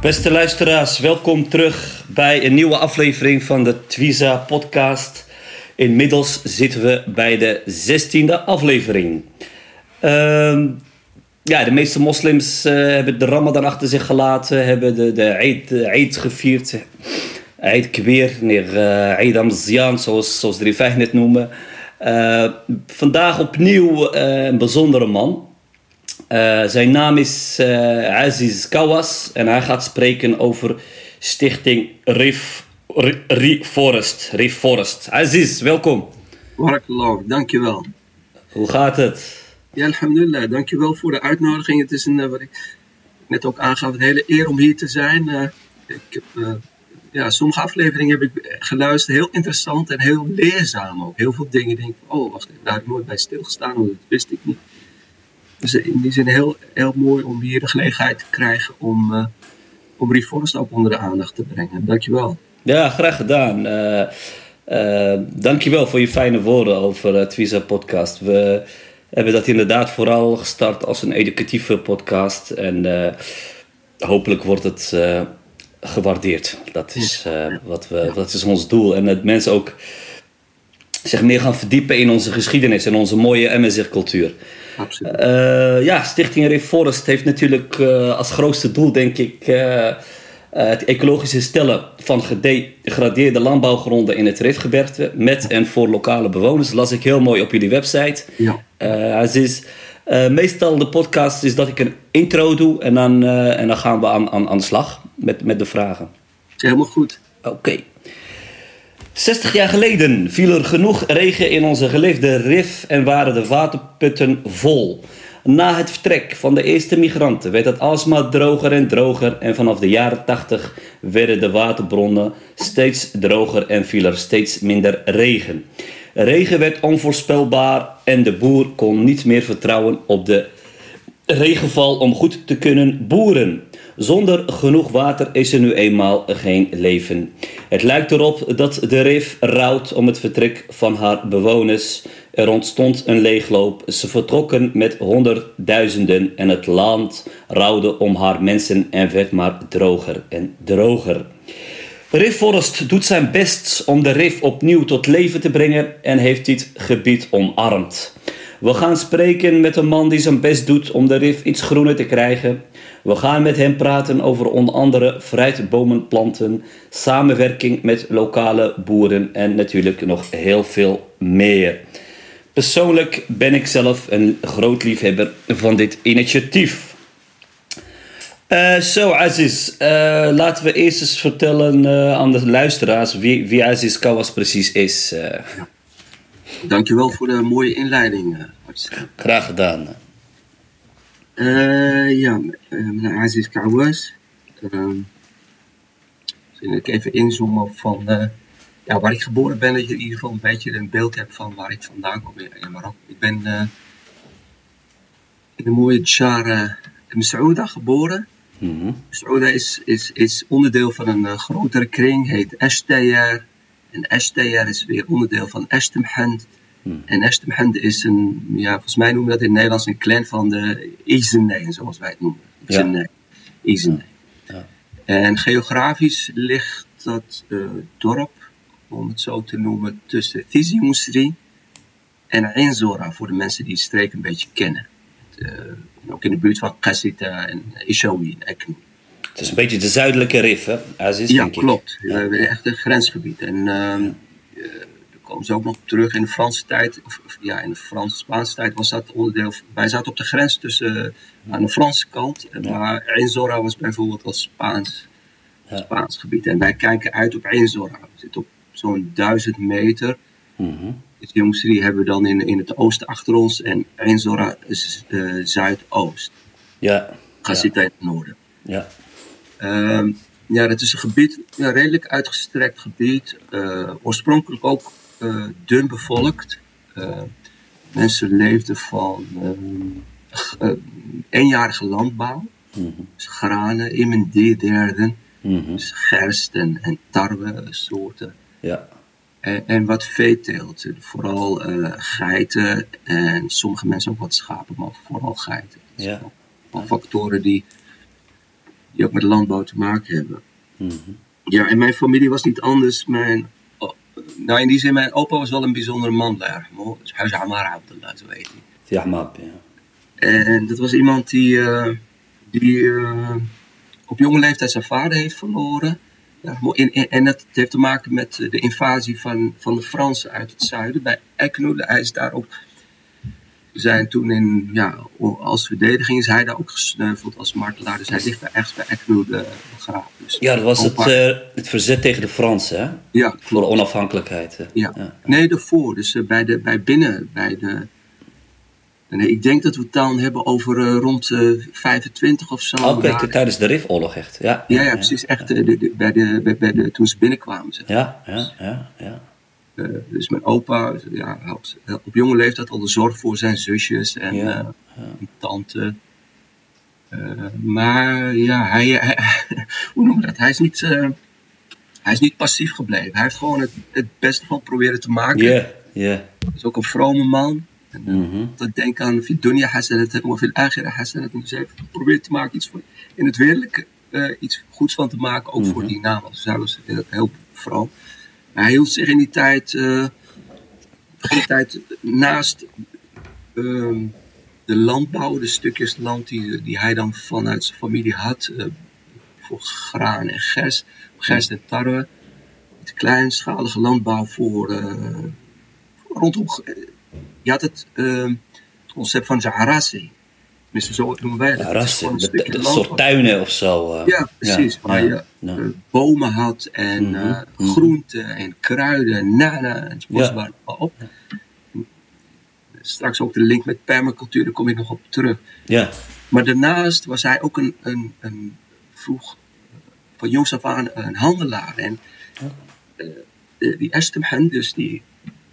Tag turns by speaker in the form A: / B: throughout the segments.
A: Beste luisteraars, welkom terug bij een nieuwe aflevering van de Twiza podcast. Inmiddels zitten we bij de 16e aflevering. Ehm, ja, de meeste moslims uh, hebben de Ramadan achter zich gelaten, hebben de, de Eid, Eid gevierd. Eid Kweer, neer uh, Eid Amzian, zoals, zoals de Rifai net noemen. Uh, vandaag opnieuw een bijzondere man. Uh, zijn naam is uh, Aziz Kawas en hij gaat spreken over stichting Rif, Rif Forest. Rif Forest. Aziz, welkom.
B: Barakallah, dankjewel.
A: Hoe gaat het?
B: Ja, alhamdulillah. Dankjewel voor de uitnodiging. Het is een, uh, wat ik net ook aangaf, een hele eer om hier te zijn. ik heb, ja, sommige afleveringen heb ik geluisterd, heel interessant en heel leerzaam ook. Heel veel dingen denk ik, oh wacht daar heb ik nooit bij stilgestaan, want dat wist ik niet. Dus in die zin heel, heel mooi om hier de gelegenheid te krijgen om, uh, om Reforest ook onder de aandacht te brengen. Dankjewel.
A: Ja, graag gedaan. Uh, uh, dankjewel voor je fijne woorden over het Visa podcast. We hebben dat inderdaad vooral gestart als een educatieve podcast. En hopelijk wordt het gewaardeerd. Dat is, wat we, dat is ons doel. En dat mensen ook zich meer gaan verdiepen in onze geschiedenis en onze mooie MSR-cultuur.
B: Absoluut.
A: Uh, ja, Stichting Reforest heeft natuurlijk uh, als grootste doel, denk ik, uh, het ecologische stellen van gedegradeerde landbouwgronden in het Rifgebergte met en voor lokale bewoners. Dat las ik heel mooi op jullie website.
B: Ja.
A: Aziz. meestal de podcast is dat ik een intro doe en dan, en dan gaan we aan, aan, aan de slag met, met de vragen.
B: Helemaal goed.
A: Oké. 60 jaar geleden viel er genoeg regen in onze geliefde Rif en waren de waterputten vol. Na het vertrek van de eerste migranten werd het alsmaar droger en droger en vanaf de jaren 80 werden de waterbronnen steeds droger en viel er steeds minder regen. Regen werd onvoorspelbaar en de boer kon niet meer vertrouwen op de regenval om goed te kunnen boeren. Zonder genoeg water is er nu eenmaal geen leven. Het lijkt erop dat de Rif rouwt om het vertrek van haar bewoners. Er ontstond een leegloop. Ze vertrokken met honderdduizenden en het land rouwde om haar mensen en werd maar droger en droger. Rif Forest doet zijn best om de Rif opnieuw tot leven te brengen en heeft dit gebied omarmd. We gaan spreken met een man die zijn best doet om de Rif iets groener te krijgen. We gaan met hem praten over onder andere fruitbomenplanten, samenwerking met lokale boeren en natuurlijk nog heel veel meer. Persoonlijk ben ik zelf een groot liefhebber van dit initiatief. Zo, uh, Aziz, uh, laten we eerst eens vertellen uh, aan de luisteraars wie, wie Aziz Kawas precies is.
B: Dankjewel voor de mooie inleiding.
A: Graag gedaan.
B: Uh, ja, meneer Aziz Kouwers. Uh, ik even inzoomen op van uh, ja, waar ik geboren ben, dat je in ieder geval een beetje een beeld hebt van waar ik vandaan kom in Marokko. Ik ben in de mooie Tjar Msouda geboren. Mm -hmm. Msouda is, is, is onderdeel van een grotere kring, heet Eshteyer. En Eshteyer is weer onderdeel van Estemhand. Hmm. En Estemhand is een, ja, volgens mij noemen we dat in het Nederlands een clan van de Izenij, zoals wij het noemen. Izenij. Ja. Ja. En geografisch ligt dat uh, dorp, om het zo te noemen, tussen Tizi Mousri en Enzora, voor de mensen die de streek een beetje kennen. Uh, ook in de buurt van Qasita en Ishawi en Eknu.
A: Het is een beetje de zuidelijke rif, hè? Aziz,
B: ja, klopt. We hebben echt een grensgebied. En uh, komen ze ook nog terug in de Franse tijd, of, of ja, in de Franse-Spaanse tijd was dat onderdeel. Wij zaten op de grens tussen uh, aan de Franse kant, ja. maar Enzora was bijvoorbeeld als Spaans, ja. Spaans gebied. En wij kijken uit op Enzora. We zitten op zo'n duizend meter. Mm -hmm. Dus die jongens die hebben we dan in, in het oosten achter ons en Enzora is uh, zuidoost.
A: Ja.
B: Gazita ja. in het noorden.
A: Ja.
B: Um, ja, dat is een gebied, een redelijk uitgestrekt gebied. eh, oorspronkelijk ook eh, dun bevolkt. Eh, mensen leefden van eh, g- eh, eenjarige landbouw. Dus granen, immendeerden,
A: Mhm.
B: dus gerst en, en tarwe soorten.
A: Ja.
B: En, en wat veeteelt. Vooral geiten en sommige mensen ook wat schapen, maar vooral geiten.
A: Ja.
B: wel factoren die, die ook met landbouw te maken hebben.
A: Mhm.
B: Ja, en mijn familie was niet anders. Mijn, oh, nou, in die zin, mijn opa was wel een bijzondere man daar. Dus Huis Amar Abdullah, zo heet hij.
A: Ja, map, ja.
B: En dat was iemand die, eh, die eh, op jonge leeftijd zijn vader heeft verloren. Ja, mo- in- in- en dat heeft te maken met eh, de invasie van, van de Fransen uit het zuiden. Bij Ecknoe, hij is daar ook... Zijn toen in, ja, als verdediging is hij daar ook gesneuveld als martelaar. Dus hij ligt daar echt bij Ecknoe de begraven. Dus
A: Ja, dat was het, eh, het verzet tegen de Fransen, hè?
B: ja,
A: Voor de onafhankelijkheid.
B: Ja. Nee, daarvoor. Dus eh, bij, de, bij binnen, bij de... Nee, ik denk dat we het dan hebben over eh, rond eh 25 of zo.
A: Oké,
B: Daar-
A: tijdens de Rifoorlog echt. Ja,
B: ja, ja, precies. Echt eh, de, de- bij de, bij, bij de, toen ze binnenkwamen. Zeg.
A: Ja, ja, ja, ja.
B: Eh, dus mijn opa ja, had op jonge leeftijd al de zorg voor zijn zusjes en
A: ja,
B: eh, tante. Eh, maar ja, hij, hij hoe noem je dat? Hij is niet, hij is niet passief gebleven. Hij heeft gewoon het, het beste van proberen te maken.
A: Ja, ja.
B: Is ook een vrome man. En.
A: Mhm.
B: Dat denk aan veel dunya en veel agira. Dus hij probeert te maken iets voor, in het wereldlijke iets goeds van te maken, ook mhm. voor die naam. Dus hij was heel vroom. Hij hield zich in die tijd, eh, die tijd naast ehm, de landbouw, de stukjes land die, die hij dan vanuit zijn familie had, eh, voor graan en gerst, gerst en tarwe. De kleinschalige landbouw voor, eh, rondom. eh, Je had het eh, concept van Zaharassi. Tenminste, zo noemen wij dat.
A: Ja, rassen.
B: een
A: soort tuinen of zo. eh.
B: Ja, precies. waar
A: ja,
B: je eh, bomen had en
A: mhm.
B: groenten en kruiden, nana en bosbaar op. Straks ook de link met permacultuur, daar kom ik nog op terug.
A: Ja,
B: Maar daarnaast was hij ook een, een, een vroeg, van jongs af aan, een handelaar. En eh, die Estemhen, dus die,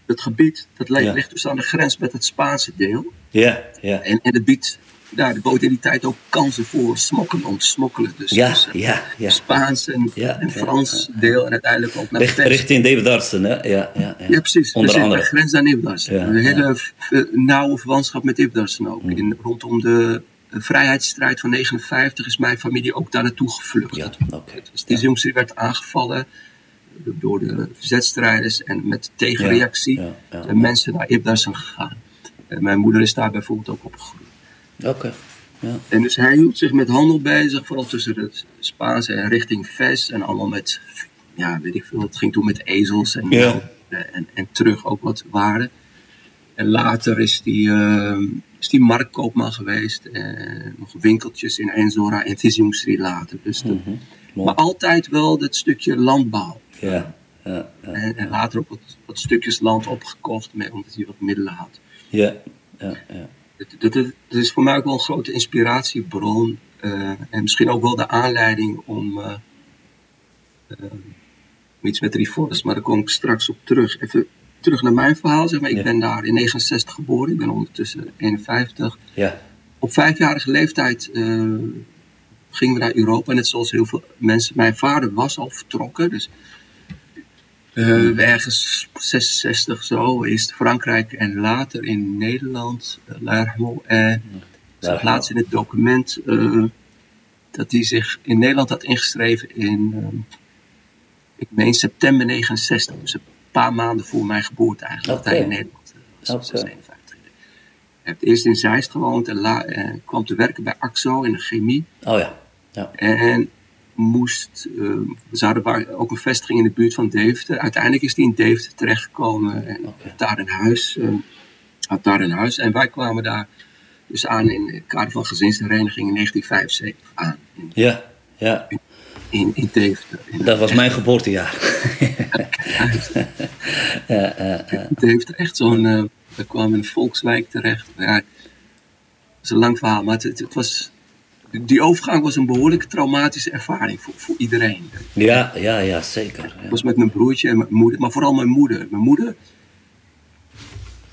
B: het gebied, dat ligt,
A: Ja.
B: ligt dus aan de grens met het Spaanse deel.
A: ja, ja.
B: En, en het biedt, nou, de bood in die tijd ook kansen voor smokkelen, om te smokkelen. Dus,
A: Ja,
B: dus, eh,
A: ja, ja.
B: Spaans en,
A: Ja,
B: en
A: ja,
B: Frans deel en uiteindelijk ook naar
A: Richt,
B: Pest.
A: richting Devendarsen, hè? Ja, ja, ja.
B: Ja, precies.
A: Onder
B: precies,
A: andere.
B: Grens aan.
A: Ja,
B: een hele
A: ja.
B: eh, nauwe verwantschap met Ibdarsen ook.
A: Mm.
B: In, rondom de eh, vrijheidsstrijd van 59 is mijn familie ook daar naartoe gevlucht.
A: Ja, oké.
B: Dus die jongste werd aangevallen door de verzetstrijders en met tegenreactie
A: Ja, ja,
B: zijn mensen naar Ibdarsen gegaan. En mijn moeder is daar bijvoorbeeld ook opgegroeid.
A: Oké. Ja.
B: En dus hij hield zich met handel bezig, vooral tussen het Spaanse en richting Ves. En allemaal met, ja, weet ik veel, het ging toen met ezels en,
A: Ja.
B: en, en terug ook wat waren. En later is die, eh, is die marktkoopman geweest. En nog winkeltjes in Enzora en Tizjungsri later. Dus dat-
A: Mhm.
B: Maar altijd wel dat stukje landbouw.
A: Ja, ja, ja.
B: En, en later ook wat, wat stukjes land opgekocht, met, omdat hij wat middelen had.
A: Ja, ja, ja.
B: Dat- dat is voor mij ook wel een grote inspiratiebron. eh, en misschien ook wel de aanleiding om eh, eh, iets met Reforest, maar daar kom ik straks op terug. Even terug naar mijn verhaal. Zeg maar. Ik
A: Ja.
B: ben daar in 69 geboren, ik ben ondertussen 51.
A: Ja,
B: Op vijfjarige leeftijd gingen we naar Europa. Net zoals heel veel mensen. Mijn vader was al vertrokken. Dus eh, ergens 66 zo is Frankrijk en later in Nederland. Uh, Lermo. En zag laatst in het document eh, dat hij zich in Nederland had ingeschreven in, eh, ik meen september 69. Dus een paar maanden voor mijn geboorte eigenlijk. Dat hij in. Nederland eh, was.
A: Oké.
B: 51. Hij heeft eerst in Zeist gewoond en la, eh, kwam te werken bij AXO in de chemie.
A: oh ja. Ja,
B: En moest, eh, we zouden waar- ook een vestiging in de buurt van Deventer. Uiteindelijk is hij in Deventer terechtgekomen en daar een huis. eh, had daar een huis. En wij kwamen daar dus aan in het kader van gezinshereniging in 1975 aan. In,
A: ja, ja.
B: in, in Deventer. In
A: Dat was mijn geboortejaar. ja, ja.
B: Deventer, echt zo'n... eh, we kwamen in een volkswijk terecht. Ja, dat is een lang verhaal, maar het, het was die overgang was een behoorlijk traumatische ervaring voor, voor iedereen.
A: Ja, ja, ja, zeker.
B: Ik
A: Ja.
B: was met mijn broertje en mijn moeder, maar vooral mijn moeder. Mijn moeder,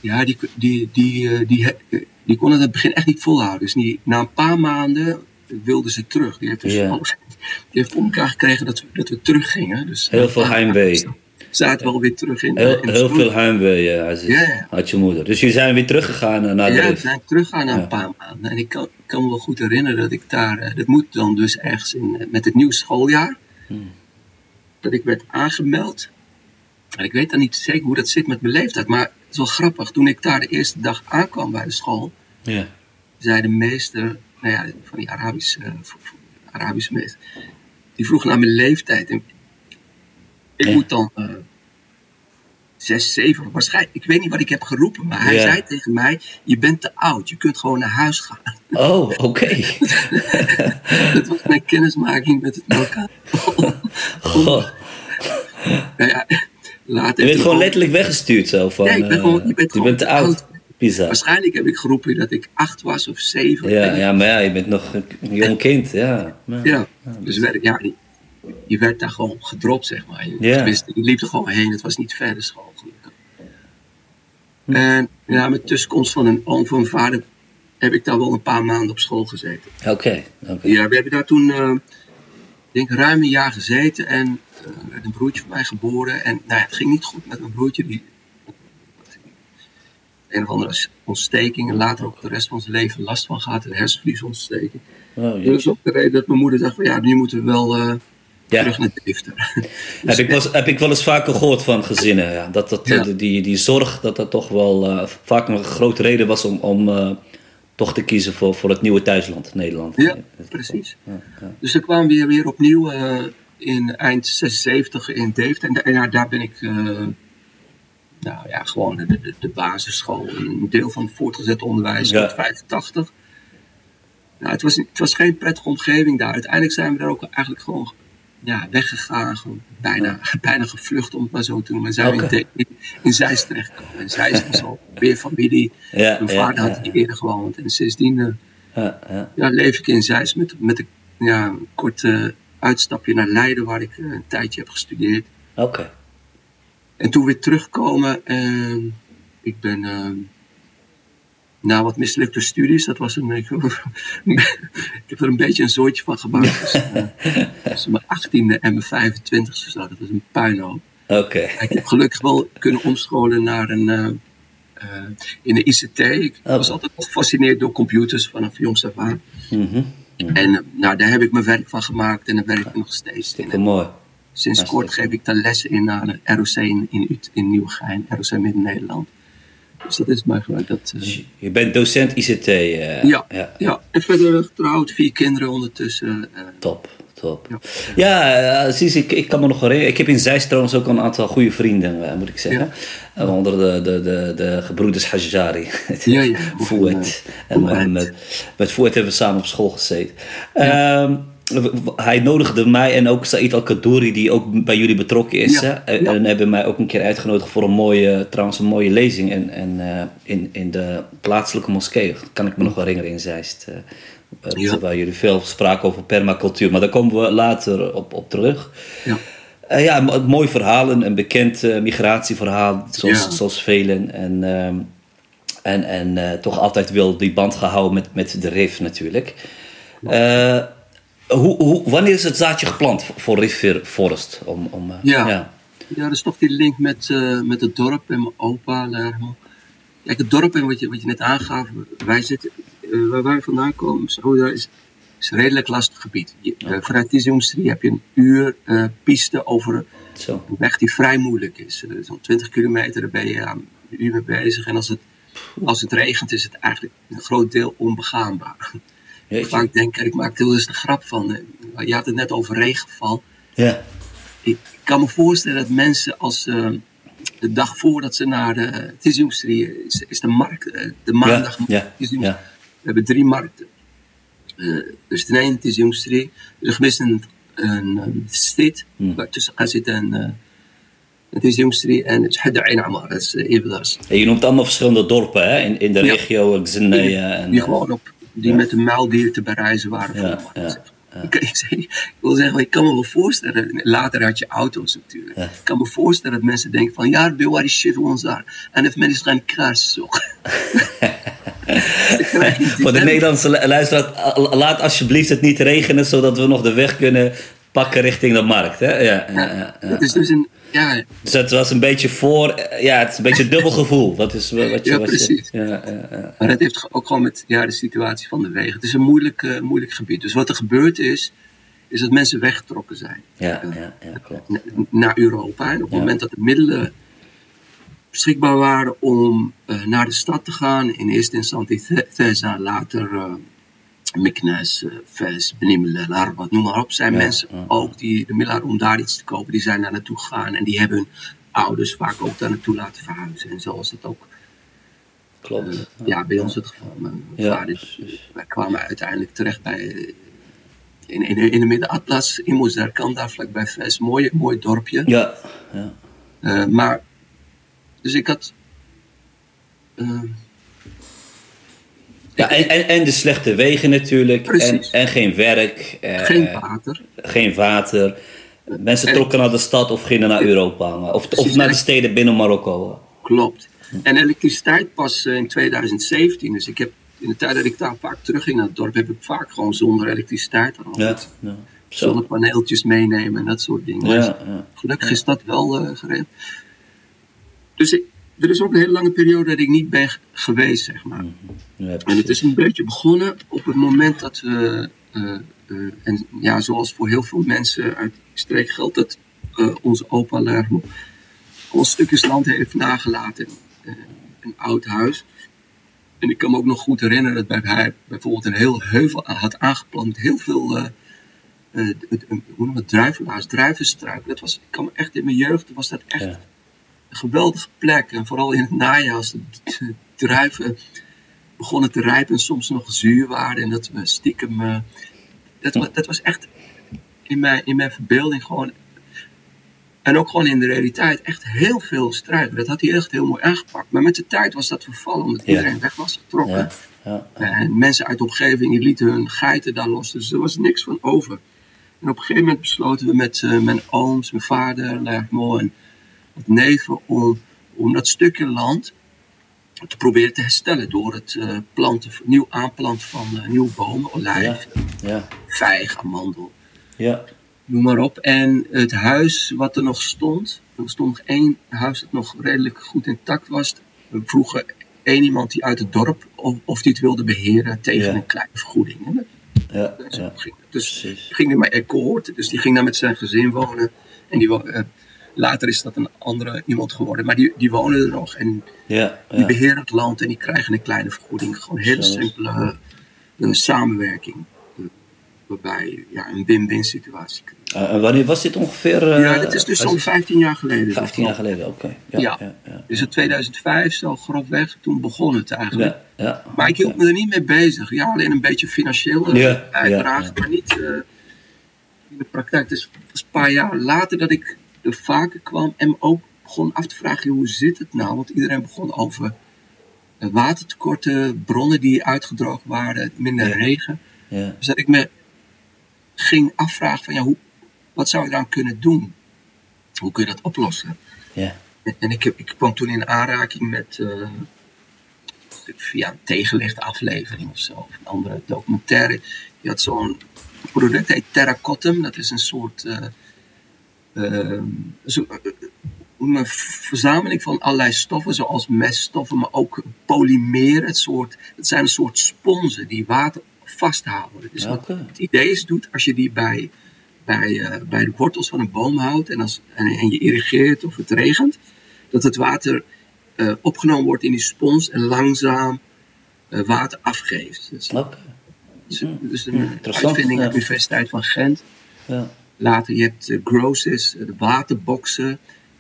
B: ja, die, die, die, eh, die, die, die kon het in het begin echt niet volhouden. Dus die, na een paar maanden wilde ze terug. Die heeft dus
A: Ja.
B: alles, die heeft voor elkaar gekregen dat we, dat we teruggingen. Dus
A: Heel veel heimwee.
B: Zaten we alweer terug in,
A: Heel,
B: in de
A: heel veel heimwee, eh,
B: ja.
A: had je moeder. Dus jullie zijn weer teruggegaan eh, naar de
B: Ja, we zijn teruggegaan na een paar maanden. En ik kan, me wel goed herinneren dat ik daar, eh, dat moet dan dus ergens in, eh, met het nieuwe schooljaar,
A: Hmm.
B: dat ik werd aangemeld. En ik weet dan niet zeker hoe dat zit met mijn leeftijd, maar het is wel grappig. Toen ik daar de eerste dag aankwam bij de school,
A: Ja.
B: zei de meester, nou ja, van die Arabische, eh, Arabische meester, die vroeg naar mijn leeftijd. En ik
A: Ja.
B: moet dan eh, zes, zeven, waarschijnlijk, ik weet niet wat ik heb geroepen, maar hij
A: Ja.
B: zei tegen mij, je bent te oud, je kunt gewoon naar huis gaan.
A: Oh, oké.
B: dat was mijn kennismaking met het lokaal.
A: Goh.
B: Nou ja, later
A: Je bent gewoon letterlijk weggestuurd zo van...
B: Ja, ik ben
A: eh,
B: gewoon- je bent
A: te
B: te
A: oud.
B: oud.
A: Bizar.
B: Waarschijnlijk heb ik geroepen dat ik acht was of zeven.
A: Ja, ja, maar ja, je bent nog een jong kind, ja. Ja.
B: Ja, dus werd, ja, je, werd daar gewoon gedropt, zeg maar. Je, je liep er gewoon heen, het was niet verder school, gelukkig.
A: Hm.
B: En ja, met tussenkomst van een oom van mijn vader heb ik daar wel een paar maanden op school gezeten.
A: Oké, oké.
B: Ja, we hebben daar toen, ik denk ruim een jaar gezeten en werd een broertje van mij geboren. En nou ja, het ging niet goed met mijn broertje, die een of andere ontsteking en later ook de rest van zijn leven last van gehad, een hersenvliesontsteking.
A: Oh,
B: Dat is ook de reden dat mijn moeder dacht van ja, nu moeten we wel eh,
A: Ja.
B: terug naar Deventer.
A: Heb ik, wel, heb ik wel eens vaker gehoord van gezinnen. Ja. Dat, dat,
B: Ja.
A: die, die zorg, dat dat toch wel eh, vaak een grote reden was om, om eh, toch te kiezen voor, voor het nieuwe thuisland, Nederland.
B: Ja, precies. Dus dan kwamen we weer, weer opnieuw eh, in eind 76 in Deventer. En, en daar ben ik, nou ja, gewoon de, de, de basisschool, een deel van het voortgezet onderwijs,
A: Ja.
B: tot 85. Nou, het, was, het was geen prettige omgeving daar. Uiteindelijk zijn we daar ook eigenlijk gewoon ja, weggegaan. Gewoon bijna, bijna gevlucht, om het maar zo te noemen. En zijn we
A: Oké.
B: in, De- in Zeist terechtgekomen. En Zeist was al weer familie.
A: Ja,
B: Mijn
A: ja,
B: vader had hier eerder gewoond. En sindsdien eh,
A: ja, ja.
B: ja, leef ik in Zeist met, met een, ja, een kort eh, uitstapje naar Leiden, waar ik eh, een tijdje heb gestudeerd.
A: Oké.
B: En toen weer terugkomen. ehm, ik ben na wat mislukte studies, dat was een. Ik, ik heb er een beetje een zootje van gemaakt. Dus, tussen mijn 18e en mijn 25e zat. Dat was een puinhoop.
A: Oké.
B: Ik heb gelukkig wel kunnen omscholen naar een. eh, eh, in de ICT. Ik
A: Oh.
B: was altijd gefascineerd door computers vanaf jongs af aan.
A: Mhm.
B: En eh, nou, daar heb ik mijn werk van gemaakt en daar werk ik nog steeds in.
A: Mooi.
B: Sinds
A: Hartstikke
B: kort geef ik daar lessen in aan het ROC in, in, in Nieuwegein, ROC Midden-Nederland. Dus dat is mij gewoon dat. eh,
A: Dus je- bent docent ICT. eh,
B: ja,
A: ja.
B: ja, en verder getrouwd, vier kinderen ondertussen. eh,
A: Top, top.
B: Ja.
A: Ja, ik, ik kan me nog herinneren. Ik heb in Zeist trouwens ook een aantal goede vrienden, moet ik zeggen. Onder de, de, de, de gebroeders Hajjari.
B: Ja, ja.
A: Fouet en. Met Fouet hebben we samen op school gezeten. Ehm, hij nodigde mij en ook Said Al-Kadouri, die ook bij jullie betrokken is.
B: Ja,
A: hè, en,
B: ja.
A: en hebben mij ook een keer uitgenodigd voor een mooie, trouwens een mooie lezing en, en, eh, in, in de plaatselijke moskee. Kan ik me nog herinneren in Zeist. eh,
B: Ja.
A: Waar jullie veel spraken over permacultuur. Maar daar komen we later op, op terug.
B: ja.
A: Eh, ja, een mooi verhaal, een, bekend migratieverhaal, zoals, zoals velen. En, ehm, en, en toch altijd wel die band gehouden met, met de RIF natuurlijk. Eh, hoe, hoe, wanneer is het zaadje geplant voor Rivier Forest? Om, om, eh,
B: Ja.
A: ja.
B: Ja, dat is toch die link met, eh, met het dorp en mijn opa. Lermo. Kijk, het dorp en wat je, wat je net aangaf, wij zitten, eh, waar wij vandaan komen, Saoeda, is, is een redelijk lastig gebied. Je, eh, vanuit heb je een uur piste over
A: Zo.
B: een weg die vrij moeilijk is. Zo'n 20 kilometer, daar ben je aan een uur mee bezig. En als het, als het regent, is het eigenlijk een groot deel onbegaanbaar. Ik
A: Jeetje.
B: vaak denk, ik maak er wel eens de grap van. Je had het net over regenval
A: Ja.
B: ik kan me voorstellen dat mensen als eh, de dag voordat ze naar de het is is, is de markt, eh, de maandag.
A: ja,
B: is
A: ja.
B: We hebben drie markten. Eh, dus ten ene het is industrie, er is een, een,
A: Hmm.
B: waar tussen gaat zitten en het is industrie en het is Ain Amar, dat is uh.
A: En je noemt allemaal verschillende dorpen hè? In, in de regio, Xenaya en...
B: Die gewoon op die met een muildier te bereizen waren.
A: Ja,
B: voor
A: ja,
B: Ik, ik, wil zeggen, ik kan me wel voorstellen, later had je auto's natuurlijk. Ik kan me voorstellen dat mensen denken van, ja, bij waar is shit ons daar? En of mensen gaan kruis zoeken.
A: Voor de Nederlandse lu- luisteraar, laat alsjeblieft het niet regenen, zodat we nog de weg kunnen pakken richting de markt. Hè? Ja, ja, ja, ja.
B: Het is dus een, ja,
A: Dus het was een beetje voor, eh, ja, het is een beetje een dubbel gevoel. Dat is wat je.
B: Ja,
A: wat je-
B: precies.
A: ja.
B: Maar dat heeft ook gewoon met ja, de situatie van de wegen. Het is een moeilijk, eh, moeilijk gebied. Dus wat er gebeurd is, is dat mensen weggetrokken zijn
A: Ja, ja, ja, klopt.
B: na- naar Europa. En op het moment dat de middelen beschikbaar waren om eh, naar de stad te gaan, in eerste instantie The- Thesa, later eh Meknes, eh, Fes, Benimele, Larbat, noem maar op, zijn
A: Ja,
B: mensen
A: ja.
B: ook die de middelen om daar iets te kopen, die zijn daar naartoe gegaan en die hebben hun ouders vaak ook daar naartoe laten verhuizen. En zo is het ook
A: klopt.
B: eh, ja, bij ons het geval. Mijn
A: Ja,
B: vader, wij kwamen uiteindelijk terecht bij, eh, in, in, in de Midden-Atlas, in Moesdarkan, daar vlakbij Fes. Mooi, mooi dorpje.
A: Ja, ja.
B: Eh, maar, dus ik had. eh,
A: ja en, en, en de slechte wegen natuurlijk. En, en geen werk. eh,
B: geen water.
A: geen water. Mensen
B: En-
A: trokken naar de stad of gingen naar Europa. Of, of naar de steden binnen Marokko.
B: Klopt. En elektriciteit pas eh, in 2017. Dus ik heb in de tijd dat ik daar vaak terugging naar het dorp, heb ik vaak gewoon zonder elektriciteit. Dan
A: Ja, ja. Zo.
B: zonnepaneeltjes meenemen en dat soort dingen.
A: Ja,
B: Dus
A: ja.
B: Gelukkig is dat wel eh, geregeld. Dus ik, er is ook een hele lange periode dat ik niet ben geweest, zeg maar.
A: Ja,
B: En het is een beetje begonnen op het moment dat we, eh, eh, en ja, zoals voor heel veel mensen uit streek geldt, dat eh, onze opa Lermo ons stukjes land heeft nagelaten. Eh, een oud huis. En ik kan me ook nog goed herinneren dat bij- hij bijvoorbeeld een heel heuvel had aangeplant met heel veel, eh, eh, hoe noem het, druivelaars, druivenstruiken. Dat was, ik kan me echt in mijn jeugd, was dat echt
A: Ja.
B: Een geweldige plek. En vooral in het najaar als de druiven begonnen te rijpen en soms nog zuur waren. En dat we stiekem... eh, dat, was, dat was echt in mijn, in mijn verbeelding gewoon... En ook gewoon in de realiteit echt heel veel struiken. Dat had hij echt heel mooi aangepakt. Maar met de tijd was dat vervallen omdat
A: Ja.
B: iedereen weg was getrokken.
A: Ja, ja.
B: En mensen uit de omgeving lieten hun geiten daar los. Dus er was niks van over. En op een gegeven moment besloten we met eh, mijn ooms, mijn vader, Lermo en wat neven om, om dat stukje land te proberen te herstellen door het eh, planten, nieuw aanplanten van eh, nieuwe bomen, olijf,
A: Ja,
B: vijg, amandel,
A: ja.
B: noem maar op. En het huis wat er nog stond, er stond nog één huis dat nog redelijk goed intact was. We vroegen één iemand die uit het dorp of, of die het wilde beheren tegen
A: Ja.
B: een kleine vergoeding.
A: Ja, ja.
B: ging het. Dus ging er maar akkoord. Dus die ging daar met zijn gezin wonen. En die, eh, later is dat een andere iemand geworden. Maar die, die wonen er nog. En
A: Ja,
B: die
A: ja.
B: beheren het land en die krijgen een kleine vergoeding. Gewoon een hele simpele eh, samenwerking. Eh, waarbij ja, een win-win situatie.
A: Eh, en wanneer was dit ongeveer? eh,
B: ja, dat is dus zo'n
A: het
B: 15 jaar geleden.
A: 15 jaar geleden, oké. Ja,
B: Ja. Dus in 2005, zo grofweg, toen begon het eigenlijk.
A: Ja, ja.
B: Maar ik hield me er niet mee bezig. Ja, alleen een beetje financieel eh, bijdragen, maar niet eh, in de praktijk. Dus het was een paar jaar later dat ik er vaker kwam en me ook begon af te vragen, hoe zit het nou? Want iedereen begon over eh, watertekorten, bronnen die uitgedroogd waren, minder
A: Ja.
B: regen.
A: ja.
B: Dus dat ik me ging afvragen van, ja, hoe, wat zou je dan kunnen doen? Hoe kun je dat oplossen?
A: ja.
B: En, en ik, heb, ik kwam toen in aanraking met, eh, via een tegenlicht aflevering of zo, of een andere documentaire. Je had zo'n product, heet Terracottum. Dat is een soort eh, zo- eh, een verzameling van allerlei stoffen, zoals meststoffen, maar ook polymeren. Het, soort, het zijn een soort sponsen die water vasthouden. Dus wat
A: Oké.
B: het idee is, doet als je die bij, bij, eh, bij de wortels van een boom houdt en, als, en, en je irrigeert of het regent, dat het water eh, opgenomen wordt in die spons en langzaam eh, water afgeeft. Dus,
A: Oké.
B: dus, dus een
A: interessant,
B: uitvinding
A: ja.
B: uit de Universiteit van Gent.
A: Ja.
B: Later, je hebt uh, Grosses, eh, de waterboxen.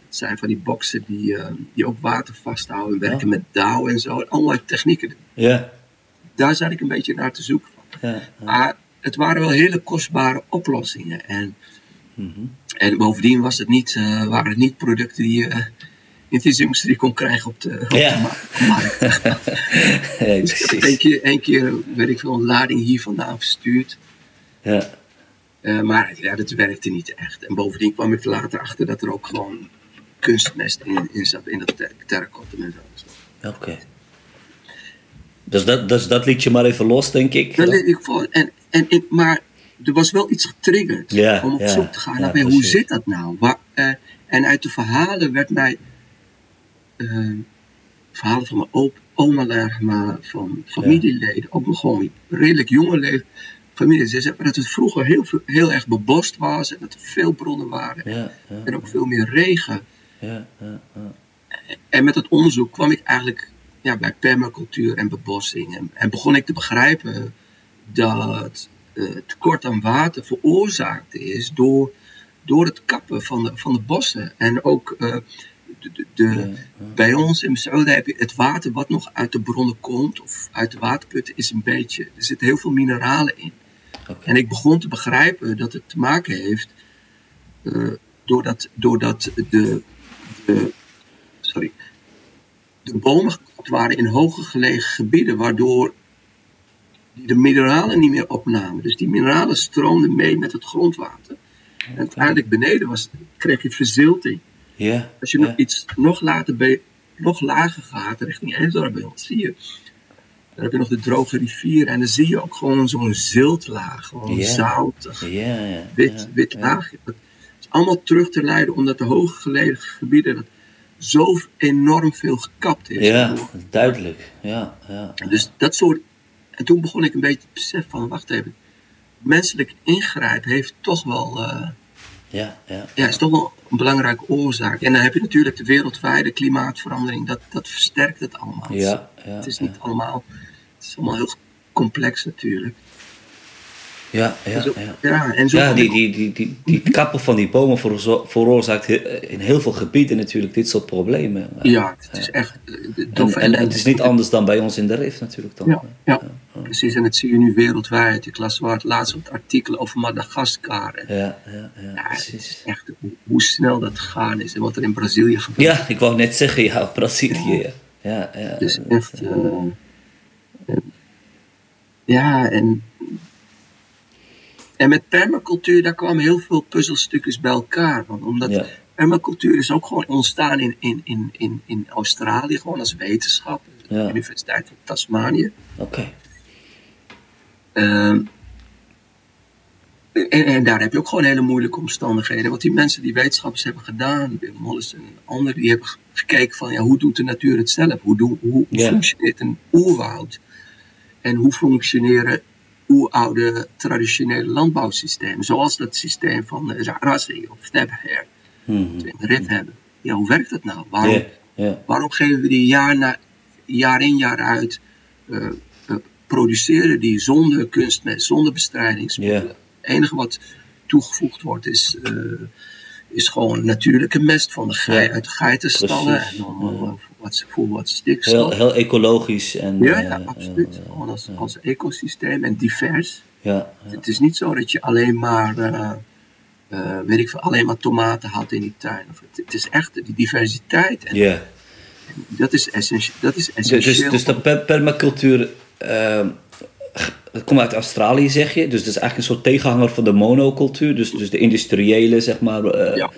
B: Dat zijn van die boxen die, eh, die ook water vasthouden, werken met dauw en zo. Allerlei technieken.
A: Ja.
B: Daar zat ik een beetje naar te zoeken. Van.
A: Ja.
B: Maar het waren wel hele kostbare oplossingen. En,
A: Mhm.
B: en bovendien was het niet, eh, waren het niet producten die je industrie kon krijgen op de, op
A: Ja.
B: de ma- markt.
A: Ja,
B: Dus ik heb
A: precies.
B: één keer, weet ik veel, een lading hier vandaan verstuurd.
A: Ja.
B: Eh, maar ja, dat werkte niet echt. En bovendien kwam ik er later achter dat er ook gewoon kunstmest in, in zat, in dat ter- terracotta en zo.
A: Oké. Dus dat, dus dat liet je maar even los, denk ik.
B: Dat liet ik voor, en, en, en, maar er was wel iets getriggerd om op zoek te gaan hoe zit dat nou? Waar, eh, en uit de verhalen werd mij eh, verhalen van mijn op, oma, van familieleden, ook nog gewoon redelijk jonge leven, familie. Ze zeggen dat het vroeger heel, heel erg bebost was en dat er veel bronnen waren
A: Ja, ja,
B: en ook veel meer regen.
A: ja, ja, ja.
B: En met het onderzoek kwam ik eigenlijk ja, bij permacultuur en bebossing. En, en begon ik te begrijpen dat eh, tekort aan water veroorzaakt is door, door het kappen van de, van de bossen. En ook eh, de, de, de- bij ons in Saudi heb je het water wat nog uit de bronnen komt, of uit de waterputten, is een beetje. Er zitten heel veel mineralen in. En ik begon te begrijpen dat het te maken heeft eh, doordat, doordat de, de, sorry, de bomen gekapt waren in hoger gelegen gebieden, waardoor die de mineralen niet meer opnamen. Dus die mineralen stroomden mee met het grondwater. En uiteindelijk beneden was, kreeg je verzilting. Als je nog iets nog, later bij, nog lager gaat, richting Eindhoven, zie je. Dan heb je nog de droge rivier en dan zie je ook gewoon zo'n ziltlaag. Gewoon
A: Ja.
B: zoutig, wit, wit laagje. Dat is allemaal terug te leiden omdat de hoger gelegen gebieden dat zo enorm veel gekapt is.
A: Ja, duidelijk. Ja, ja.
B: Dus dat soort. En toen begon ik een beetje te beseffen van, wacht even. Menselijk ingrijpen heeft toch wel, eh,
A: Ja, ja.
B: ja, is toch wel een belangrijke oorzaak. En dan heb je natuurlijk de wereldwijde klimaatverandering. Dat, dat versterkt het allemaal.
A: Ja, ja,
B: het is niet allemaal, het is allemaal heel complex natuurlijk.
A: Ja, ja,
B: Zo-
A: ja.
B: ja, en zo
A: Ja, die, die, die, die, die kappen van die bomen veroorza- veroorzaakt in heel veel gebieden natuurlijk dit soort problemen.
B: ja, het is echt. eh, de
A: En, het is niet anders dan bij ons in de Rif natuurlijk dan.
B: Ja, ja, precies. En dat zie je nu wereldwijd. Ik las waar het laatst wat artikelen over Madagaskar. En,
A: Ja, ja, ja,
B: ja, het is
A: precies.
B: echt hoe, snel dat gegaan is en wat er in Brazilië gebeurt.
A: Ja, ik wou net zeggen, ja, Brazilië. Ja, ja,
B: is echt. eh, ja, en. En met permacultuur, daar kwamen heel veel puzzelstukjes bij elkaar. Want omdat
A: Ja.
B: permacultuur is ook gewoon ontstaan in, in, in, in, in Australië, gewoon als wetenschap.
A: Ja.
B: De Universiteit van Tasmanië.
A: Oké.
B: Ehm, en, en daar heb je ook gewoon hele moeilijke omstandigheden. Want die mensen die wetenschappers hebben gedaan, Bill Mollison en anderen, die hebben ge- gekeken van ja, hoe doet de natuur het zelf? Hoe, doen, hoe, functioneert een oerwoud? En hoe functioneren oeroude traditionele landbouwsystemen? Zoals dat systeem van uh, Rassi of we in de RIF hebben. Ja, hoe werkt dat nou? Waarom, geven we die jaar, na, jaar in jaar uit, eh, eh, produceren die zonder kunstmest, zonder bestrijdingsmiddelen? Het enige wat toegevoegd wordt is, eh, is gewoon natuurlijke mest van de gei, uit de geitenstallen.
A: Precies.
B: En eh, wat, voor wat
A: Heel,
B: stikstof.
A: heel ecologisch en...
B: ja,
A: eh,
B: ja, absoluut.
A: eh,
B: Gewoon als, als ecosysteem en divers.
A: ja, ja.
B: Het is niet zo dat je alleen maar, weet ik veel, alleen maar tomaten had in die tuin. Of het, het is echt die diversiteit. En
A: Ja.
B: dat is, essentieel. dat is
A: Dus,
B: essentieel.
A: dus, dus de per- permacultuur het komt uit Australië, zeg je. Dus dat is eigenlijk een soort tegenhanger van de monocultuur. Dus, dus de industriële, zeg maar. eh,
B: Ja.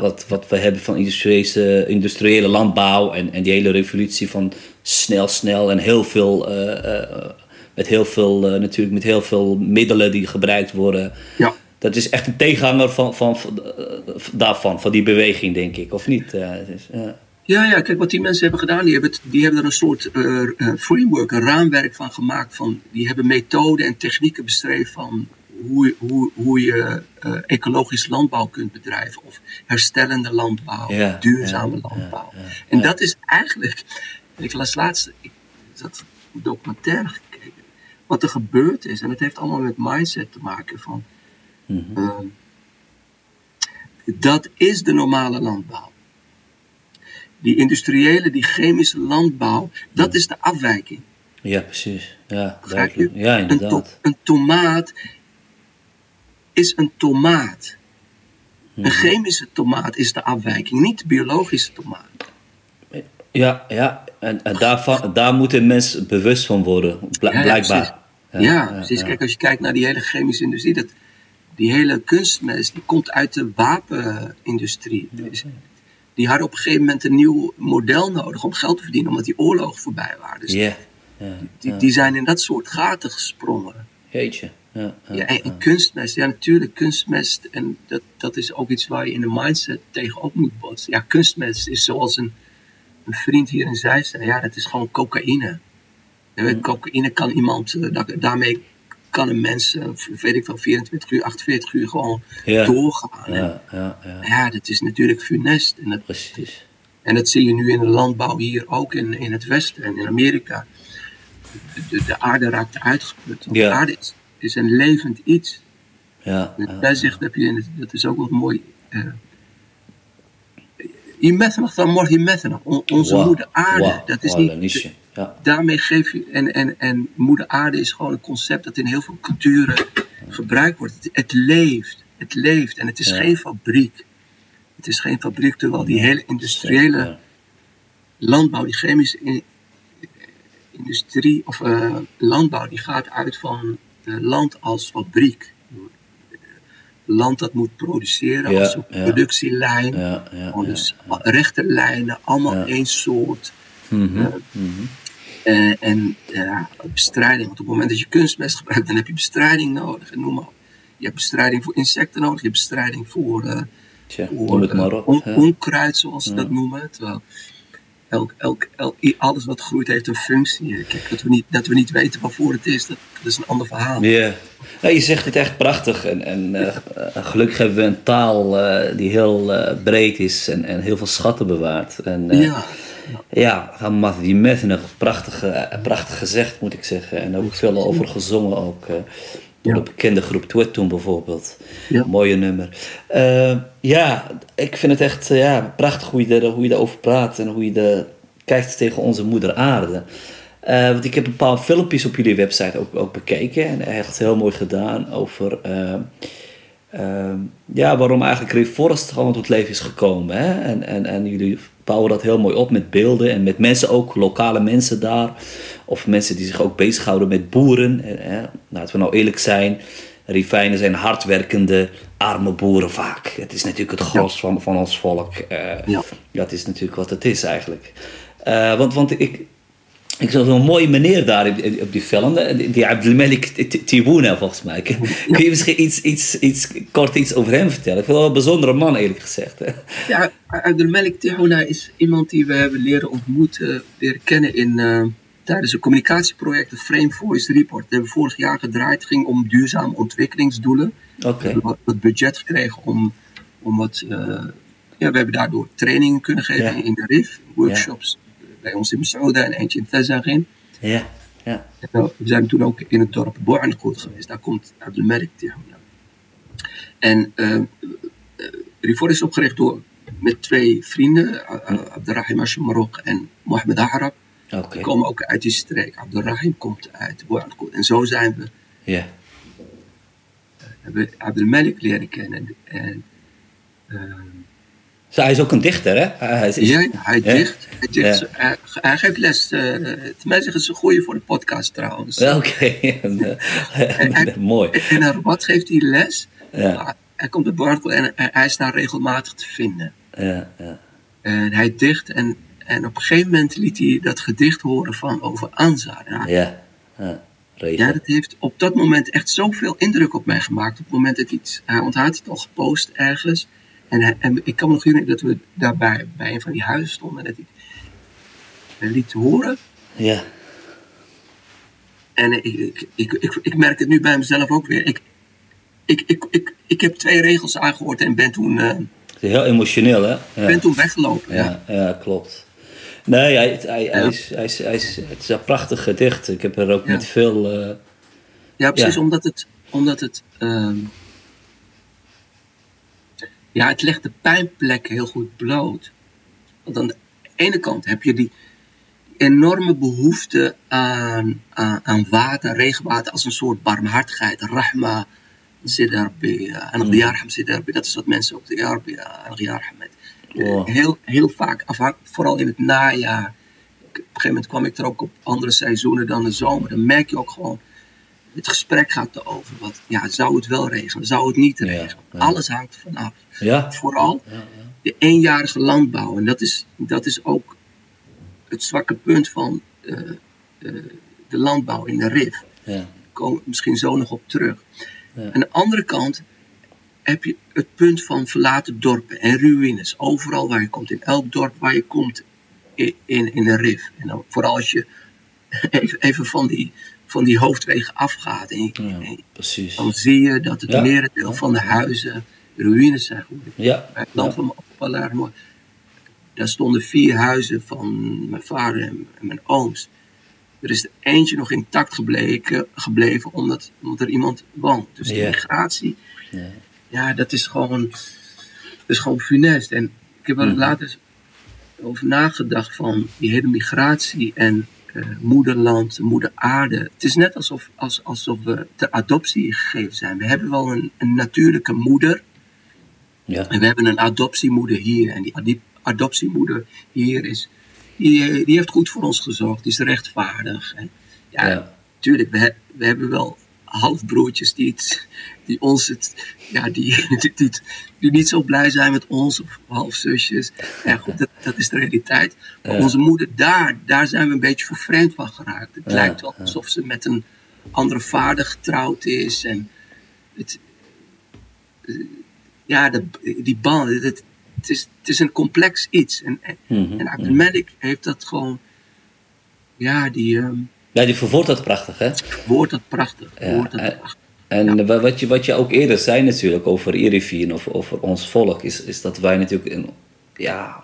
A: Wat, wat we hebben van industriële, industriële landbouw. En, en die hele revolutie van snel, snel en heel veel. eh, eh, met heel veel, eh, natuurlijk met heel veel middelen die gebruikt worden.
B: ja.
A: Dat is echt een tegenhanger van, van, van, eh, daarvan, van die beweging, denk ik, of niet? Eh, ja.
B: Ja, kijk wat die mensen hebben gedaan. Die hebben, het- die hebben er een soort eh, eh, framework, een raamwerk van gemaakt. Van, die hebben methoden en technieken beschreven van hoe, hoe, hoe je eh, ecologisch landbouw kunt bedrijven. Of herstellende landbouw, duurzame landbouw.
A: ja, ja,
B: en dat is eigenlijk, ik las laatst, ik zat een documentaire gekeken. Wat er gebeurd is, en het heeft allemaal met mindset te maken van...
A: Mhm.
B: dat is de normale landbouw. Die industriële, die chemische landbouw, dat is de afwijking.
A: ja, precies. Ja, duidelijk. Ja,
B: Een, to-
A: inderdaad.
B: een tomaat is een tomaat.
A: Mhm.
B: Een chemische tomaat is de afwijking, niet de biologische tomaat.
A: Ja, ja. En, en daarvan, daar moeten mensen bewust van worden, bl-
B: Ja,
A: blijkbaar.
B: precies. Ja, precies. Kijk, als je kijkt naar die hele chemische industrie, dat, die hele kunstmest, die komt uit de wapenindustrie. Dus die hadden op een gegeven moment een nieuw model nodig om geld te verdienen, omdat die oorlogen voorbij waren. Dus
A: ja,
B: die, die zijn in dat soort gaten gesprongen.
A: jeetje. Ja, ja,
B: Ja, en, en kunstmest, ja natuurlijk, kunstmest, en dat, dat is ook iets waar je in de mindset tegenop moet botsen. Ja, kunstmest is zoals een, een vriend hier in Zij zei, ja, dat is gewoon cocaïne. Weet, Cocaïne kan iemand, eh, da- daarmee kan een mens, eh, weet ik van 24 uur, 48 uur gewoon
A: Ja.
B: doorgaan.
A: Ja, ja, ja,
B: ja, dat is natuurlijk funest. En dat,
A: precies.
B: en dat zie je nu in de landbouw hier ook in, in het Westen en in Amerika. De, de, de aarde raakt uitgeput. De aarde is, is een levend iets.
A: Ja,
B: En
A: ja,
B: Daar zegt heb je, dat is ook wat mooi. eh je methanol dan morgen. On- Onze moeder aarde. dat is niet.
A: Ja,
B: Daarmee geef je. En, en, en moeder aarde is gewoon een concept dat in heel veel culturen gebruikt wordt. Het, het leeft. Het leeft. En het is
A: Ja.
B: geen fabriek. Het is geen fabriek, terwijl die hele industriële
A: ja.
B: landbouw, die chemische in- industrie of eh, landbouw, die gaat uit van eh, land als fabriek. Land dat moet produceren als een productielijn. Dus rechte lijnen, allemaal één soort.
A: Mhm,
B: Eh,
A: mhm.
B: eh, en ja, bestrijding. Want op het moment dat je kunstmest gebruikt, dan heb je bestrijding nodig. En noem maar. Je hebt bestrijding voor insecten nodig, je hebt bestrijding voor, eh,
A: Tja,
B: voor on- onkruid, zoals ze dat noemen. Terwijl elk, elk, alles wat groeit heeft een functie. Kijk, dat we niet, dat we niet weten waarvoor het is, dat, dat is een ander verhaal.
A: Ja. Ja, je zegt het echt prachtig. En, en eh, eh, gelukkig hebben we een taal eh, die heel eh, breed is en, en heel veel schatten bewaart. En,
B: Ja,
A: Ja, Hamad die prachtig, eh, prachtig gezegd moet ik zeggen. En ook veel over gezongen ook. Door
B: Ja.
A: de bekende groep Twittoon bijvoorbeeld.
B: Ja.
A: Mooie nummer. Eh, ja, ik vind het echt eh, ja, prachtig hoe je, er, hoe je daarover praat. En hoe je de, kijkt tegen onze moeder aarde. Eh, want ik heb een paar filmpjes op jullie website ook, ook bekeken. En echt heel mooi gedaan over... ja, waarom eigenlijk Reforest gewoon tot leven is gekomen. Hè? En, en, en jullie bouwen dat heel mooi op met beelden en met mensen ook, lokale mensen daar. Of mensen die zich ook bezighouden met boeren. En, hè? Laten we nou eerlijk zijn, Rifijnen zijn hardwerkende, arme boeren vaak. Het is natuurlijk het gros van, van ons volk. Eh,
B: Ja.
A: het is natuurlijk wat het is eigenlijk. Eh, want, want ik, ik zag zo'n mooie meneer daar op, die film, die- Abdelmalik Tibouna volgens mij. Kun je misschien iets, iets, iets, kort iets over hem vertellen? Ik vind wel een bijzondere man eerlijk gezegd.
B: ja Abdelmalik Tihouna is iemand die we hebben leren ontmoeten, leren kennen in, eh, tijdens een communicatieproject, de Frame Voice Report. Dat hebben we vorig jaar gedraaid. Het ging om duurzame ontwikkelingsdoelen.
A: Oké,
B: We hebben wat, budget gekregen om, om wat. eh, ja, we hebben daardoor trainingen kunnen geven
A: Ja.
B: in de RIF, workshops bij ons in Masouda en eentje in Tezagin.
A: ja, ja.
B: Eh, we zijn toen ook in het dorp Boarnkoot geweest, daar komt Abdelmerk Tihouna. En eh eh, Rifor is opgericht door, met twee vrienden, uh, Abdelrahim Ashamarok en Mohamed Ahrab. Die komen ook uit die streek. Abdelrahim komt uit Boarnkoot. En zo zijn we
A: ja.
B: hebben Abdelmalik leren kennen. En,
A: hij is ook een dichter, hè? Hij is,
B: ja, hij dicht. Hij, dicht
A: Ja.
B: hij, hij geeft les. tenminste, het is een goeie voor de podcast trouwens.
A: Oké, mooi.
B: En wat geeft hij les?
A: Ja.
B: Maar Hij komt bij Bartel en hij- is daar regelmatig te vinden.
A: Ja, ja.
B: En hij dicht en, en op een gegeven moment liet hij dat gedicht horen van over Anza. Hij-
A: Ja, ja.
B: Ja, dat heeft op dat moment echt zoveel indruk op mij gemaakt. Op het moment dat iets, hij, had het al gepost ergens. En, hij- en ik kan me nog herinneren dat we daarbij bij een van die huizen stonden. En dat hij hij liet horen.
A: Ja,
B: En ik, ik, ik, ik, ik merk het nu bij mezelf ook weer. Ik, ik, ik, ik, ik heb twee regels aangehoord en ben toen, eh,
A: heel emotioneel, hè? Ja.
B: ben toen weggelopen. Ja.
A: Ja, ja klopt. Nee, hij, hij, hij, is, hij, is, hij is, het is een prachtig gedicht. Ik heb er ook met veel... eh,
B: Ja, precies, omdat het. Omdat het ehm, ja, het legt de pijnplekken heel goed bloot. Want aan de ene kant heb je die enorme behoefte aan, aan, aan water, regenwater, als een soort barmhartigheid. Rahma, zidarbi, anagdiyarham zidarbi. Dat is wat mensen ook de yarbi, anagdiyarham met. eh, heel, heel vaak, vooral in het najaar. Op een gegeven moment kwam ik er ook op andere seizoenen dan de zomer. Dan merk je ook gewoon, het gesprek gaat erover. Wat, ja, zou het wel regenen? Zou het niet regenen? Alles hangt vanaf.
A: Ja.
B: Vooral de eenjarige landbouw. En dat is, dat is ook het zwakke punt van uh, uh, de landbouw in de RIF.
A: Ja.
B: Kom misschien zo nog op terug. Aan de andere kant heb je het punt van verlaten dorpen en ruïnes. Overal waar je komt, in elk dorp waar je komt in, in, in de RIF. En dan, vooral als je even, even van, die, van die hoofdwegen afgaat. En,
A: Ja, precies.
B: dan zie je dat het
A: Ja.
B: merendeel van de huizen ruïnes zijn geworden.
A: Ja.
B: Bij het land van mooi. Daar stonden vier huizen van mijn vader en en mijn ooms. Er is er eentje nog intact gebleken, gebleven omdat, omdat er iemand woont. Dus de migratie,
A: Ja.
B: ja, dat is gewoon, dat is gewoon funest. En ik heb er
A: Mhm.
B: later over nagedacht van die hele migratie en eh, moederland, moeder aarde. Het is net alsof, als, alsof we ter adoptie gegeven zijn. We hebben wel een, een natuurlijke moeder.
A: Ja.
B: En we hebben een adoptiemoeder hier. En die adoptiemoeder hier is, die, die heeft goed voor ons gezorgd. Die is rechtvaardig. En ja,
A: Ja.
B: tuurlijk, we, we hebben wel halfbroertjes die, het, die ons het, ja, die, die, die, die niet zo blij zijn met ons, of halfzusjes. Ja, goed, dat, dat is de realiteit. Maar
A: Ja.
B: onze moeder daar, daar zijn we een beetje vervreemd van geraakt. Het
A: Ja,
B: lijkt wel alsof ze met een andere vader getrouwd is. En het, ja, de, die band, het, is, het is een complex iets. En, en, en Abdelmalik heeft dat gewoon, ja, die ehm
A: Ja, die verwoordt dat prachtig, hè?
B: woord dat prachtig. Dat
A: en-
B: prachtig.
A: En wa- wat je, wat je ook eerder zei natuurlijk over Irifien of over ons volk, is, is dat wij natuurlijk een ja,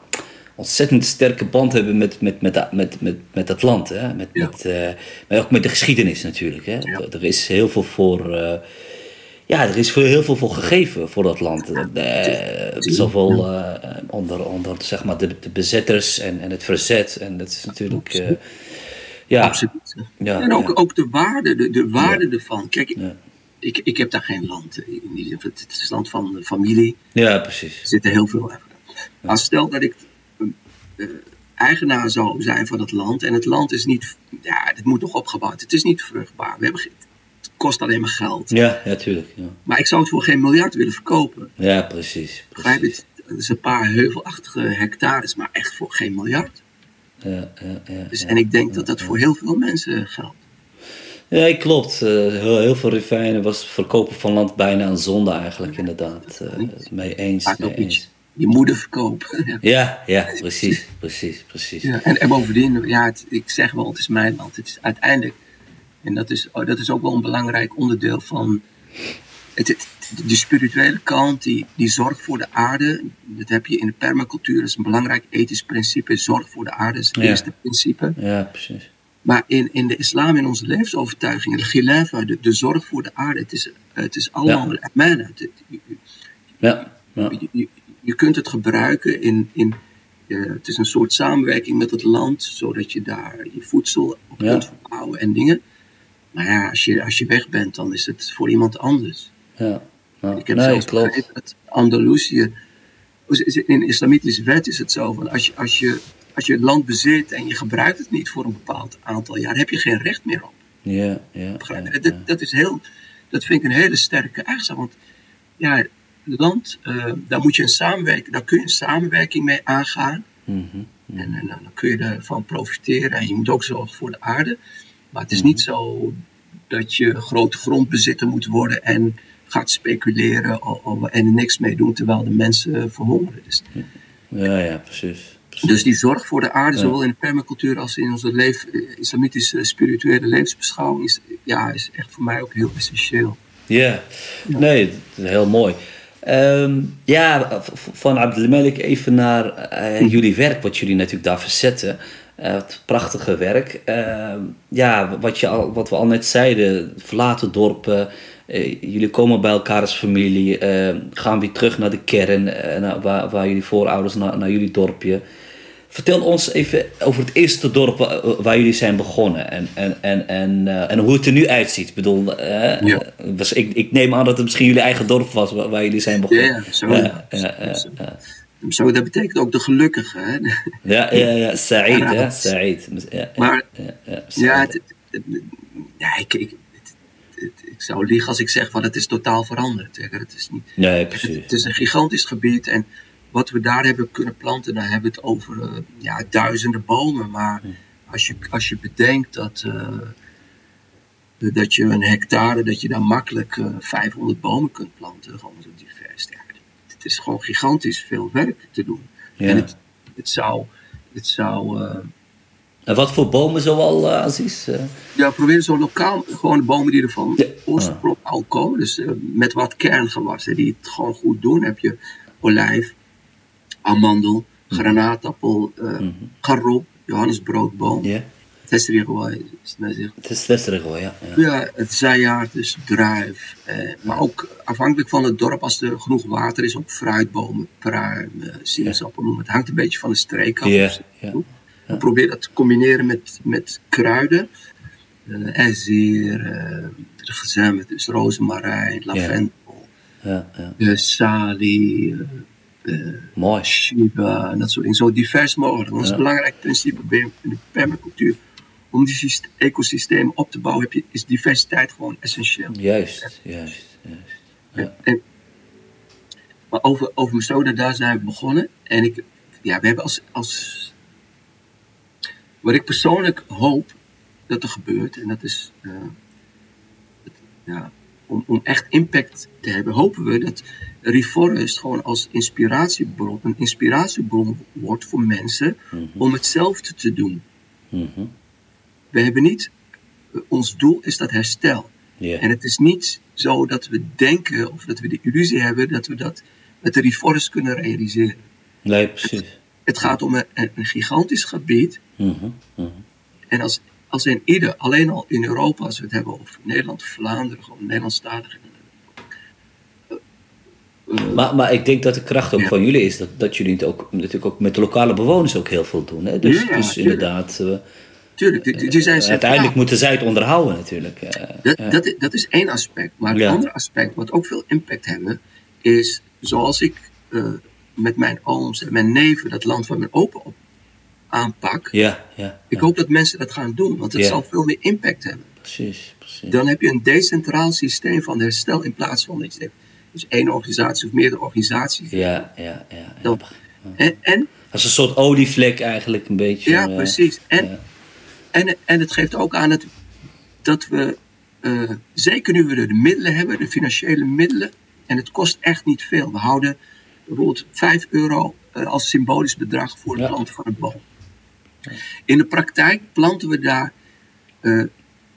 A: ontzettend sterke band hebben met, met, met, dat- met, met, met dat land. Hè? Met,
B: Ja.
A: met, eh, maar ook met de geschiedenis natuurlijk. Hè?
B: Ja.
A: Er is heel veel voor. eh, ja, er is heel veel voor gegeven voor dat land. Eh, zowel onder, onder zeg maar, de, de bezetters en, en het verzet. En dat is natuurlijk. Eh, ja,
B: Absoluut.
A: Ja,
B: en ook,
A: ja.
B: ook de waarde, de, de waarde ervan. Kijk, ik, ik heb daar geen land. In Het is het land van de familie.
A: ja, precies.
B: Er zitten heel veel uit. Maar stel dat ik eh, eigenaar zou zijn van het land. En het land is niet. Ja, het moet nog opgebouwd. Het is niet vruchtbaar. We hebben, het kost alleen maar geld.
A: Ja, ja, tuurlijk. Ja,
B: Maar ik zou het voor geen miljard willen verkopen.
A: ja precies.
B: Begrijp
A: precies.
B: je? Het is een paar heuvelachtige hectares, maar echt voor geen miljard.
A: Ja, ja, ja,
B: Dus, en ik denk dat dat voor heel veel mensen geldt.
A: Ja, klopt. Eh, heel, heel veel rifijnen was verkopen van land bijna een zonde eigenlijk, inderdaad. Eh, mee eens, mee eens.
B: je moeder verkopen.
A: Ja, ja, precies, precies, precies.
B: Ja, en, en bovendien, ja, het- ik zeg wel, het is mijn land. Het is uiteindelijk, en dat is, oh, dat is ook wel een belangrijk onderdeel van het, het- de spirituele kant, die, die zorgt voor de aarde. Dat heb je in de permacultuur, dat is een belangrijk ethisch principe. Zorg voor de aarde is het
A: Ja.
B: eerste principe.
A: Ja, precies.
B: Maar in, in de islam, in onze levensovertuiging, de khilafa, de, de zorg voor de aarde, het is, het is allemaal
A: Ja.
B: amana. Het- het-
A: Ja, ja.
B: je, je, je kunt het gebruiken in. in het is een soort samenwerking met het land, zodat je daar je voedsel op kunt verbouwen en dingen. Maar ja, als je, als je weg bent, dan is het voor iemand anders.
A: Ja. ja.
B: Ik heb
A: Nee,
B: zelfs
A: klopt.
B: begrepen dat Andalusië. In islamitische wet is het zo van als je, als, je, als je het land bezit en je gebruikt het niet voor een bepaald aantal jaar, heb je geen recht meer op.
A: Ja, ja.
B: Dat, is heel, dat vind ik een hele sterke eigenschap. Want ja, land, eh, daar, moet je een samenwerking, daar kun je een samenwerking mee aangaan.
A: Mhm.
B: En, en dan kun je ervan profiteren. En je moet ook zorgen voor de aarde. Maar het is
A: Mhm.
B: niet zo dat je grote grondbezitter moet worden en gaat speculeren o- o- en er niks mee doen terwijl de mensen verhongeren. Dus,
A: Ja, ja, precies. precies.
B: dus die zorg voor de aarde,
A: Ja.
B: zowel in de permacultuur als in onze leef, eh, islamitische spirituele levensbeschouwing, is, ja, is echt voor mij ook heel essentieel.
A: Ja, nee, is heel mooi. Ehm, ja, van Abdelmalik even naar eh, jullie werk, wat jullie natuurlijk daar verzetten. Eh, het prachtige werk. Ehm, ja, wat, je al, wat we al net zeiden, verlaten dorpen. Eh, jullie komen bij elkaar als familie, eh, gaan weer terug naar de kern, eh, naar, waar, waar jullie voorouders, naar, naar jullie dorpje. Vertel ons even over het eerste dorp waar, jullie zijn begonnen en, en, en, en, en hoe het er nu uitziet. Ik bedoel,
B: Ja.
A: was, ik, ik neem aan dat het misschien jullie eigen dorp was waar, waar jullie zijn begonnen.
B: Ja, zo. Dat betekent ook de gelukkige. Hè?
A: Ja, ja, ja. Said,
B: Ja, Maar-
A: ja,
B: het, ja ik, ik zou liegen als ik zeg van het is totaal veranderd. Het is, niet,
A: Nee, precies.
B: het is een gigantisch gebied en wat we daar hebben kunnen planten, dan hebben we het over eh, ja, duizenden bomen. Maar als je, als je bedenkt dat, eh, dat je een hectare, dat je daar makkelijk eh, 500 bomen kunt planten, gewoon zo divers. Ja, het is gewoon gigantisch veel werk te doen.
A: Ja.
B: En het, het zou, het zou eh,
A: En wat voor bomen zoal, uh, Aziz? Eh,
B: Ja, proberen zo lokaal, gewoon de bomen die er van
A: Ja.
B: oorsprong al komen. Dus eh, met wat kerngewassen die het gewoon goed doen. heb je olijf, amandel, granaatappel, eh garop, Johannesbroodboom.
A: Ja,
B: Testrigooi, is het
A: Westerig hoor, ja. ja.
B: Ja, het zijaard, dus druif. Eh, maar ook afhankelijk van het dorp, als er genoeg water is, ook fruitbomen, pruim, eh, sinaasappel noemen. Het hangt een beetje van de streek af.
A: Ja, ja.
B: proberen dat te combineren met, met kruiden. Uh, Ezier, uh, gezem, dus rozemarijn, lavendel,
A: ja, ja.
B: uh, salie, uh,
A: Mooi.
B: shiba en dat soort dingen. Zo divers mogelijk. Dat is een belangrijk principe in de permacultuur. Om die syste- ecosystemen op te bouwen heb je, is diversiteit gewoon essentieel.
A: Juist, juist, juist.
B: En, maar over, over Mesoda, daar zijn we begonnen. En ik, ja, we hebben als, als. Wat ik persoonlijk hoop dat er gebeurt, en dat is. eh, het- ja, om, om echt impact te hebben, hopen we dat Reforest gewoon als inspiratiebron, een inspiratiebron wordt voor mensen om hetzelfde te doen.
A: Mhm.
B: We hebben niet. Ons doel is dat herstel. En het is niet zo dat we denken of dat we de illusie hebben dat we dat met de reforest kunnen realiseren.
A: Nee, precies.
B: Het gaat om een, een gigantisch gebied.
A: Mhm, mhm.
B: En als, als in ieder, alleen al in Europa, als we het hebben over Nederland, Vlaanderen, gewoon Nederlandstalig.
A: Maar, maar ik denk dat de kracht ook
B: Ja.
A: van jullie is dat, dat jullie het ook, natuurlijk ook met de lokale bewoners ook heel veel doen. Hè? Dus,
B: Ja,
A: dus inderdaad, eh,
B: Tuurlijk, die, die zijn
A: uiteindelijk moeten zij het onderhouden natuurlijk. eh.
B: Dat,
A: ja.
B: dat, is- dat is één aspect. Maar het
A: Ja.
B: andere aspect, wat ook veel impact hebben, is zoals ik eh, met mijn ooms en mijn neven dat land van mijn opa op aanpak.
A: ja, ja,
B: Ik hoop dat mensen dat gaan doen, want het
A: Ja.
B: zal veel meer impact hebben.
A: precies, precies.
B: Dan heb je een decentraal systeem van herstel in plaats van dat je dus één organisatie of meerdere organisaties.
A: Ja, ja, ja.
B: Dan- En, en
A: Als een soort olievlek eigenlijk een beetje.
B: ja,
A: eh,
B: precies. En, en, en het geeft ook aan dat, dat we, eh, zeker nu we de middelen hebben, de financiële middelen, en het kost echt niet veel. We houden bijvoorbeeld 5 euro eh, als symbolisch bedrag voor het planten van een boom. In de praktijk planten we daar eh,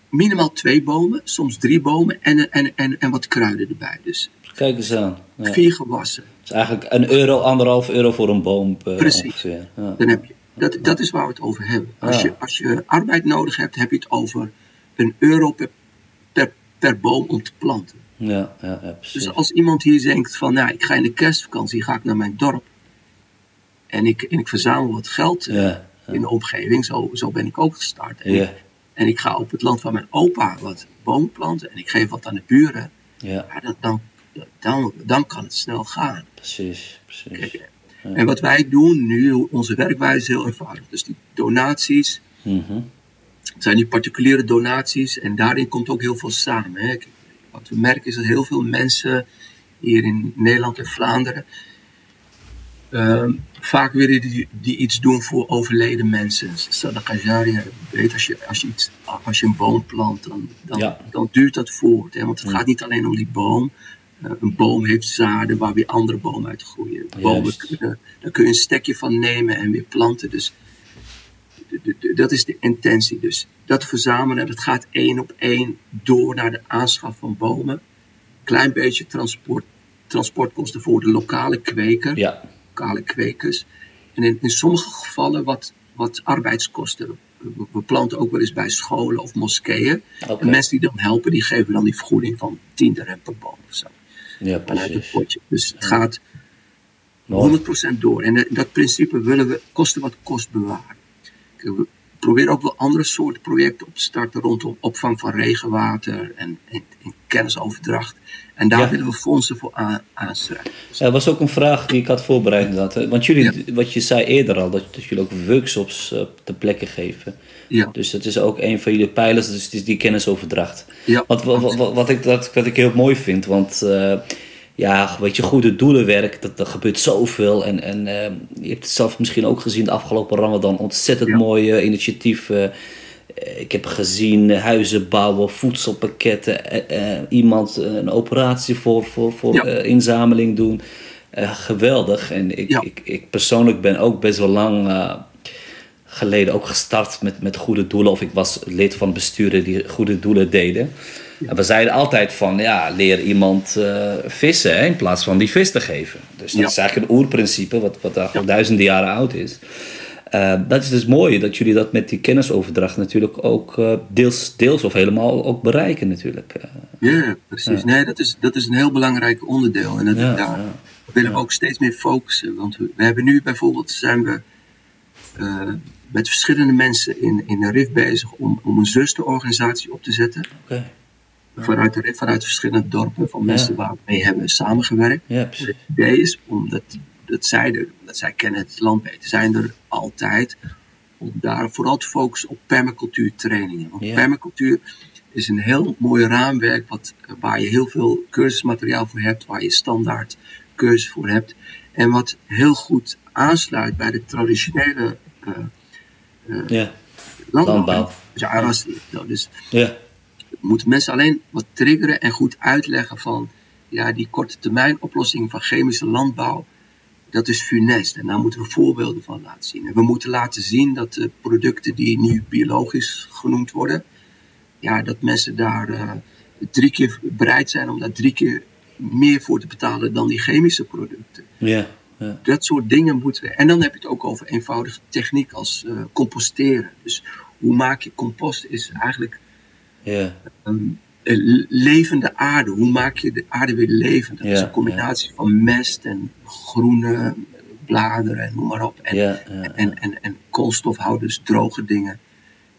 B: minimaal twee bomen, soms drie bomen en, en, en, en wat kruiden erbij. Dus
A: Kijk eens aan. Ja.
B: Vier gewassen.
A: is eigenlijk een euro, anderhalf euro voor een boom. eh,
B: Precies.
A: Ja.
B: Dan heb je, dat, dat is waar we het over hebben. Als,
A: Ja.
B: je, als je arbeid nodig hebt, heb je het over een euro per, per, per boom om te planten.
A: Ja, ja, ja, precies.
B: Dus als iemand hier denkt van, nou, ik ga in de kerstvakantie, ga ik naar mijn dorp. En ik, en ik verzamel wat geld
A: Ja,
B: in de omgeving, zo, zo ben ik ook gestart. En, ik, en ik ga op het land van mijn opa wat bomen planten en ik geef wat aan de buren.
A: ja,
B: Ja, dan, dan, dan, dan kan het snel gaan.
A: precies, precies.
B: Kijk, En wat wij doen nu, onze werkwijze is heel eenvoudig. Dus die donaties,
A: Mhm.
B: het zijn die particuliere donaties en daarin komt ook heel veel samen. Hè. Wat we merken is dat heel veel mensen hier in Nederland en Vlaanderen ehm, vaak willen die, die iets doen voor overleden mensen. Sadaqa Jariya, je weet, als je, als je, iets, als je een boom plant, dan, dan,
A: Ja.
B: dan duurt dat voort. Hè. Want het gaat niet alleen om die boom. Eh, een boom heeft zaden waar weer andere bomen uit groeien. Bomen kunnen, daar kun je een stekje van nemen en weer planten. Dus dat is de intentie. Dus dat verzamelen, dat gaat één op één door naar de aanschaf van bomen. Klein beetje transport, transportkosten voor de lokale kweker,
A: Ja,
B: lokale kwekers. En in, in sommige gevallen wat, wat arbeidskosten. We, planten ook wel eens bij scholen of moskeeën.
A: Oké.
B: En mensen die dan helpen, die geven dan die vergoeding van 10 dirham per boom of zo.
A: ja,
B: Vanuit het potje. Dus het gaat
A: Mooi.
B: 100% door. En eh, dat principe willen we kosten wat kost bewaren. Probeer ook wel andere soorten projecten op te starten rondom opvang van regenwater en, en, kennisoverdracht. En daar willen we fondsen voor aan, aanstrijden.
A: Er was ook een vraag die ik had voorbereid. Want jullie, wat je zei eerder al, dat, dat jullie ook workshops uh, te plekken geven. Ja. Dus dat is ook een van jullie pijlers, dus die kennisoverdracht. Ja, wat, wat, wat, wat, ik, dat, wat ik heel mooi vind, want uh, ja, weet je, goede doelenwerk, dat, er gebeurt zoveel. En, en uh, je hebt het zelf misschien ook gezien de afgelopen Ramadan, ontzettend mooie initiatieven. Ik heb gezien huizen bouwen, voedselpakketten, iemand een operatie voor, voor, voor inzameling doen. geweldig. En ik, ik, ik persoonlijk ben ook best wel lang geleden ook gestart met, met goede doelen. Of ik was lid van besturen die goede doelen deden. En we zeiden altijd van, ja, leer iemand uh, vissen hè, in plaats van die vis te geven. Dus dat is eigenlijk een oerprincipe wat, wat al duizenden jaren oud is. Uh, dat is dus mooi dat jullie dat met die kennisoverdracht natuurlijk ook uh, deels, deels of helemaal ook bereiken natuurlijk.
B: ja, precies. Nee, dat is, dat is een heel belangrijk onderdeel. En dat, daar willen we ook steeds meer focussen. Want we, we hebben nu bijvoorbeeld, zijn we met verschillende mensen in, in de RIF bezig om, om een zusterorganisatie op te zetten. Vanuit, de, vanuit verschillende dorpen van mensen waar we mee hebben samengewerkt. Ja, het idee is omdat dat zij, er, dat zij kennen het land beter, zijn er altijd om daar vooral te focussen op permacultuurtrainingen. Want permacultuur is een heel mooi raamwerk wat, waar je heel veel cursusmateriaal voor hebt, waar je standaard cursus voor hebt. En wat heel goed aansluit bij de traditionele uh,
A: uh, ja. landbouw. landbouw.
B: Ja, dus ja. Moeten mensen alleen wat triggeren en goed uitleggen van ja, die korte termijn oplossing van chemische landbouw, dat is funest. En daar moeten we voorbeelden van laten zien. En we moeten laten zien dat de producten die nu biologisch genoemd worden, ja, dat mensen daar uh, drie keer bereid zijn om daar drie keer meer voor te betalen dan die chemische producten.
A: Ja.
B: Dat soort dingen moeten we. En dan heb je het ook over eenvoudige techniek als uh, composteren. Dus hoe maak je compost is eigenlijk
A: ja.
B: um, levende aarde. Hoe maak je de aarde weer levend? Dat is een combinatie van mest en groene bladeren en noem maar op. En, en, en, en koolstofhouders, droge dingen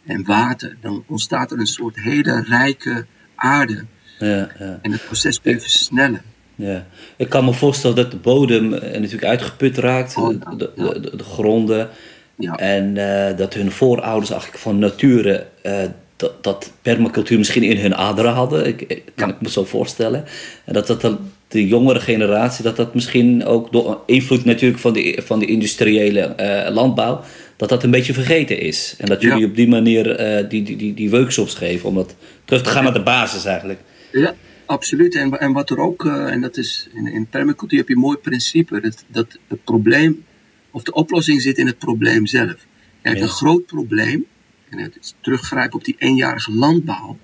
B: en water. Dan ontstaat er een soort hele rijke aarde. En het proces kun je versnellen.
A: Ja, ik kan me voorstellen dat de bodem eh, natuurlijk uitgeput raakt, oh, de, de, de, gronden. En uh, dat hun voorouders eigenlijk van nature uh, dat, dat permacultuur misschien in hun aderen hadden. Ik, kan ik me zo voorstellen. En dat dat de jongere generatie, dat dat misschien ook door invloed natuurlijk van de, van de industriële uh, landbouw, dat dat een beetje vergeten is. En dat jullie op die manier die, die, die, die workshops geven om dat terug te gaan naar de basis eigenlijk.
B: Ja, Absoluut. En, en wat er ook, uh, en dat is in, in permacultuur heb je een mooi principe, dat, dat het probleem, of de oplossing zit in het probleem zelf. Hebt een groot probleem, en het teruggrijpen op die eenjarige landbouw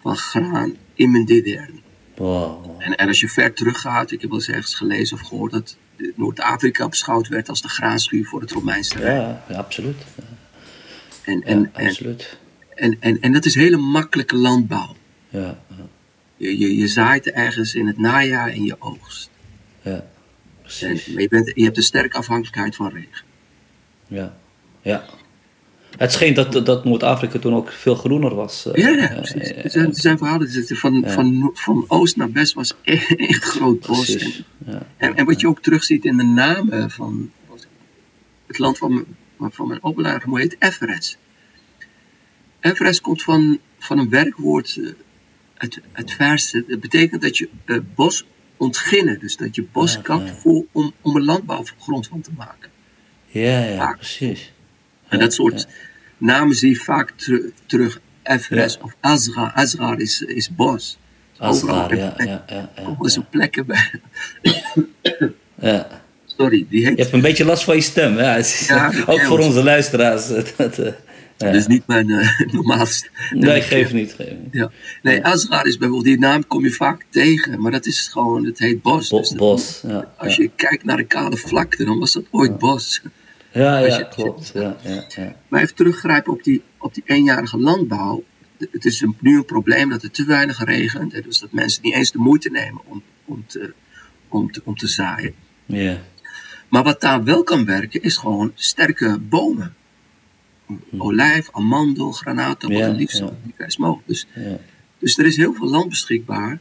B: van graan in mijn DDR.
A: Wow.
B: En, en als je ver teruggaat, ik heb wel eens ergens gelezen of gehoord dat Noord-Afrika beschouwd werd als de graanschuur voor het Romeinse
A: Rijk. Ja, ja, absoluut.
B: En, en, ja, absoluut. En, en, en, dat is hele makkelijke landbouw.
A: Ja,
B: Je, je, je zaait ergens in het najaar en je oogst.
A: Ja, precies.
B: En, je, bent, je hebt een sterke afhankelijkheid van regen.
A: Ja, ja. Het scheen dat, dat Noord-Afrika toen ook veel groener was.
B: Uh, ja, ja, precies. er, zijn, er zijn verhalen. Van, van, van oost naar west was één groot bos. En, ja, en, en, wat je ook terugziet in de namen van het land van, van mijn opleiding, hoe heet Everest. Everest komt van, van een werkwoord uh, het, het verste. Dat betekent dat je uh, bos ontginnen. Dus dat je bos kapt Voor, om, om een landbouwgrond van te maken.
A: Ja, ja, precies.
B: En dat soort namen zie je vaak terug. Everest of Azra. Azra is, is bos.
A: Azra, ja, ja, ja,
B: is plekken bij.
A: ja.
B: Sorry, die heet...
A: Je hebt een beetje last van je stem. Ja, ook voor onze luisteraars. Dat, uh,
B: dat is niet mijn uh, normaalste.
A: Nee, geef niet. Geef niet.
B: Ja. Nee, Azra is bijvoorbeeld, die naam kom je vaak tegen, maar dat is gewoon, het heet bos.
A: Bo dus bos, ja.
B: Als je kijkt naar de kale vlakte, dan was dat ooit bos.
A: Ja, ja, klopt. Ja, ja, ja.
B: Maar even teruggrijpen op die, op die eenjarige landbouw. Het is een, nu een probleem dat er te weinig regent. Dus dat mensen niet eens de moeite nemen om, om, te, om, te, om te zaaien.
A: Ja.
B: Maar wat daar wel kan werken, is gewoon sterke bomen. olijf, amandel, granaatappel,
A: Ja,
B: liefst zo divers mogelijk. Dus, dus er is heel veel land beschikbaar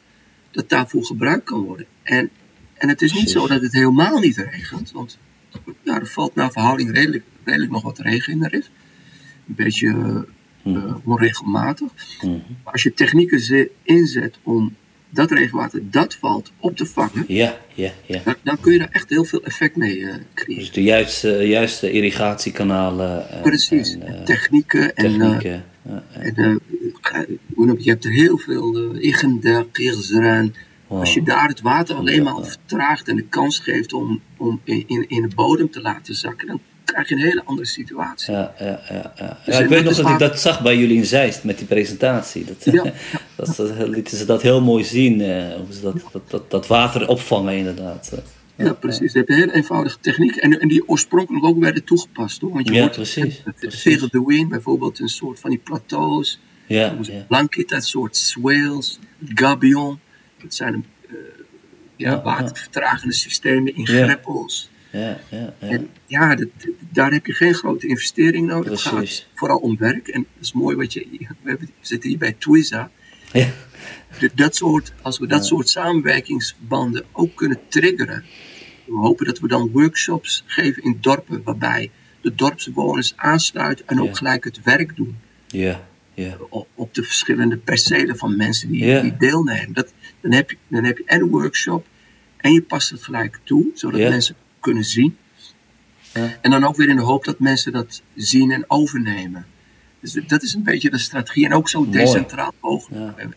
B: dat daarvoor gebruikt kan worden. En, en het is niet
A: Precies.
B: zo dat het helemaal niet regent, want ja, er valt naar verhouding redelijk, redelijk nog wat regen in de Rif. Een beetje eh, eh, onregelmatig.
A: Mhm.
B: Maar als je technieken ze- inzet om dat regenwater dat valt op te vangen,
A: Ja, ja, ja.
B: dan, dan kun je daar echt heel veel effect mee eh, creëren.
A: Dus de juiste, juiste irrigatiekanalen. En,
B: Precies,
A: En, eh,
B: technieken en, eh,
A: technieken.
B: En eh, je, hebt er heel veel uh.
A: Wow.
B: Als je daar het water alleen maar vertraagt en de kans geeft om, om in, in, in de bodem te laten zakken, dan krijg je een hele andere situatie.
A: Ja, ja, ja, ja.
B: Dus
A: ja ik weet nog dat ik dat zag bij jullie in Zeist met die presentatie. Dat,
B: Ja.
A: dat, dat lieten ze dat heel mooi zien, eh, hoe ze dat, dat, dat, dat water opvangen inderdaad.
B: Ja, precies. Je hebt een hele eenvoudige techniek en, en die oorspronkelijk ook werden toegepast. Hoor. Want je
A: Ja,
B: hoort
A: precies.
B: Tegen de wind bijvoorbeeld een soort van die plateaus.
A: Ja, ja.
B: Blankit, dat soort swales, gabion. Dat zijn eh, ja, watervertragende systemen in greppels.
A: ja, ja, ja.
B: En ja, dat, daar heb je geen grote investering nodig. Het gaat vooral om werk. En dat is mooi wat je. We zitten hier bij Twiza.
A: Ja.
B: Dat soort, als we dat soort samenwerkingsbanden ook kunnen triggeren. We hopen dat we dan workshops geven in dorpen. Waarbij de dorpsbewoners aansluiten en ook gelijk het werk doen.
A: ja,
B: Op, op de verschillende percelen van mensen die, deelnemen. Dat, dan, heb je, dan heb je en een workshop. En je past het gelijk toe. Zodat mensen kunnen zien. En dan ook weer in de hoop dat mensen dat zien en overnemen. Dus dat is een beetje de strategie. En ook zo
A: Mooi.
B: decentraal mogelijk.
A: Ja.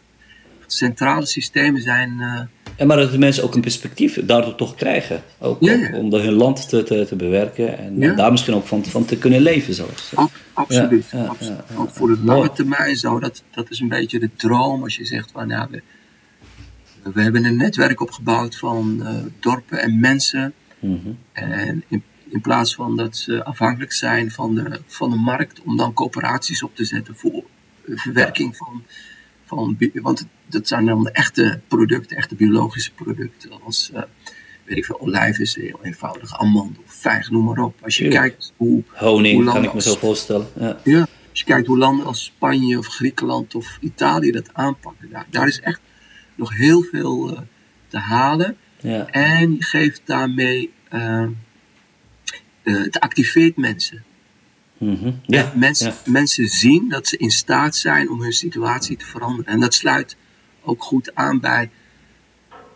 B: Centrale systemen zijn. eh,
A: Ja, maar dat de mensen ook een perspectief daardoor toch krijgen. Ook,
B: Ja,
A: ook
B: ja.
A: om hun land te, te, te bewerken en,
B: Ja.
A: daar misschien ook van, van te kunnen leven zelfs.
B: ab- absoluut.
A: Ja, ja,
B: absoluut.
A: ja, ja.
B: Ook voor de
A: Mooi.
B: lange termijn zo. Dat, dat is een beetje de droom als je zegt van nou, we, we hebben een netwerk opgebouwd van eh, dorpen en mensen.
A: Mhm.
B: En in, in plaats van dat ze afhankelijk zijn van de, van de markt, om dan coöperaties op te zetten voor eh, verwerking van. Van want dat zijn dan de echte producten, echte biologische producten. Als, eh, weet ik veel, olijf is heel eenvoudig, amandel, vijg, noem maar op. Als je
A: Tuurlijk.
B: kijkt hoe.
A: Honing
B: hoe
A: kan ik me zo voorstellen. Ja.
B: Ja, als je kijkt hoe landen als Spanje of Griekenland of Italië dat aanpakken, daar, daar is echt nog heel veel eh, te halen.
A: Ja.
B: En je geeft daarmee, eh, het activeert mensen.
A: Mhm. ja.
B: mensen,
A: ja.
B: mensen zien dat ze in staat zijn om hun situatie te veranderen. En dat sluit ook goed aan bij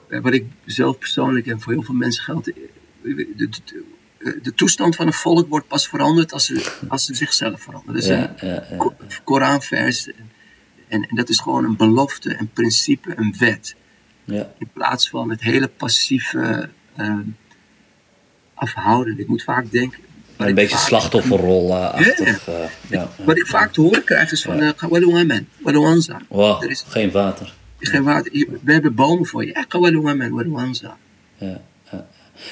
B: wat ik zelf persoonlijk en voor heel veel mensen geldt. De, de, de, de toestand van een volk wordt pas veranderd als ze, als ze zichzelf veranderen. Dat is
A: Ja,
B: een Koranvers. En, en, en dat is gewoon een belofte, een principe, een wet.
A: Ja.
B: In plaats van het hele passieve eh, afhouden. Ik moet vaak denken.
A: Een
B: ik
A: beetje slachtofferrol eh, achtig. eh, ja.
B: Wat ik vaak te horen krijg is van, eh, doen wij man?
A: Wow,
B: Er is
A: geen water.
B: geen water. We hebben bomen voor je. Ja, we aan?
A: Ja, ja.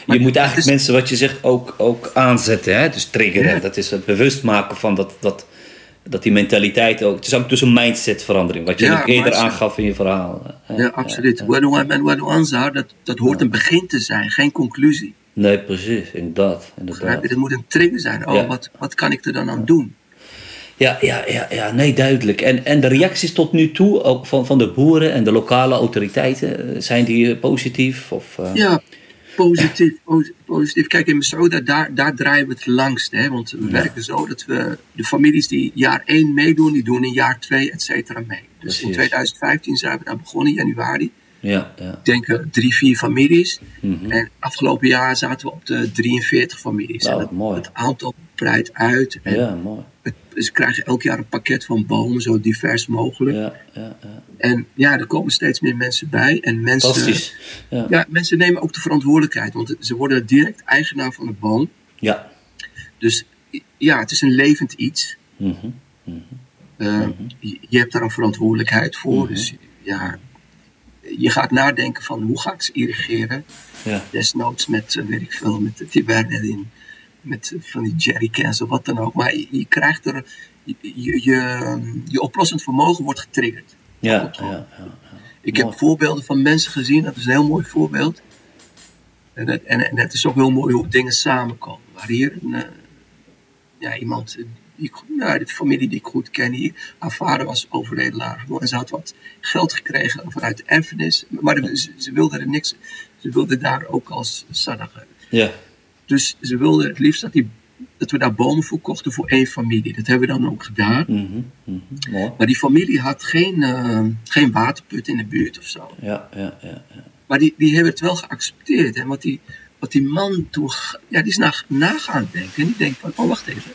B: Maar
A: Je moet eigenlijk
B: is-
A: mensen, wat je zegt, ook, ook aanzetten. Hè? Dus triggeren.
B: Ja.
A: Dat is het bewust maken van dat, dat, dat die mentaliteit ook. Het is ook dus een mindsetverandering. Wat je
B: Ja,
A: ook eerder
B: mindset.
A: aangaf in je verhaal.
B: Ja, absoluut. Man? Wat doen we aan? Dat, dat hoort een begin te zijn, geen conclusie.
A: Nee, precies. Inderdaad. Inderdaad.
B: Dat moet een trigger zijn. Oh,
A: Ja.
B: wat, wat kan ik er dan aan doen?
A: Ja, ja, ja, ja, nee, duidelijk. En, en de reacties tot nu toe, ook van, van de boeren en de lokale autoriteiten, eh, zijn die eh, positief? Of, eh,
B: Ja, positief, posi- positief. Kijk, in Minnesota, daar, daar draaien we het langst. Hè? Want we werken zo dat we de families die jaar 1 meedoen, die doen in jaar 2, et cetera, mee. Dus in
A: Precies.
B: 2015 zijn we daar begonnen, januari.
A: Ja, ja.
B: Ik denk eh, drie, vier families.
A: Mhm.
B: En afgelopen jaar zaten we op de 43 families.
A: Nou,
B: En
A: mooi.
B: het aantal breidt uit. En
A: ja, mooi.
B: het, ze krijgen elk jaar een pakket van bomen, zo divers mogelijk.
A: Ja, ja, ja.
B: En ja, er komen steeds meer mensen bij. En mensen,
A: Fantastisch. Ja.
B: ja, mensen nemen ook de verantwoordelijkheid, want ze worden direct eigenaar van de boom.
A: Ja.
B: Dus ja, het is een levend iets.
A: Mhm.
B: Uh, je, je hebt daar een verantwoordelijkheid voor. Dus ja, je gaat nadenken van hoe ga ik ze irrigeren.
A: Ja.
B: Desnoods met, eh, weet ik veel, met werden in, met eh, van die jerrycans of wat dan ook. Maar je, je krijgt er, je, je, oplossend vermogen wordt getriggerd.
A: Ja, ja, ja.
B: Ik heb voorbeelden van mensen gezien, dat is een heel mooi voorbeeld. En het, en, is ook heel mooi hoe dingen samenkomen. Waar hier een, eh, ja, iemand die, ik- nou, de familie die ik goed ken hier. Haar vader was overleden later. En ze had wat geld gekregen vanuit de erfenis. Maar ze, ze wilde er niks. Ze wilde daar ook als hebben.
A: Ja.
B: Dus ze wilde het liefst dat, die, dat we daar bomen voor kochten voor één familie. Dat hebben we dan ook gedaan.
A: Mhm, mhm.
B: Maar die familie had geen, eh, geen waterput in de buurt of zo.
A: Ja, ja, ja. ja.
B: Maar die, die hebben het wel geaccepteerd. En wat die, wat die man toen, ja, die is na, na gaan denken. En die denkt van, oh wacht even.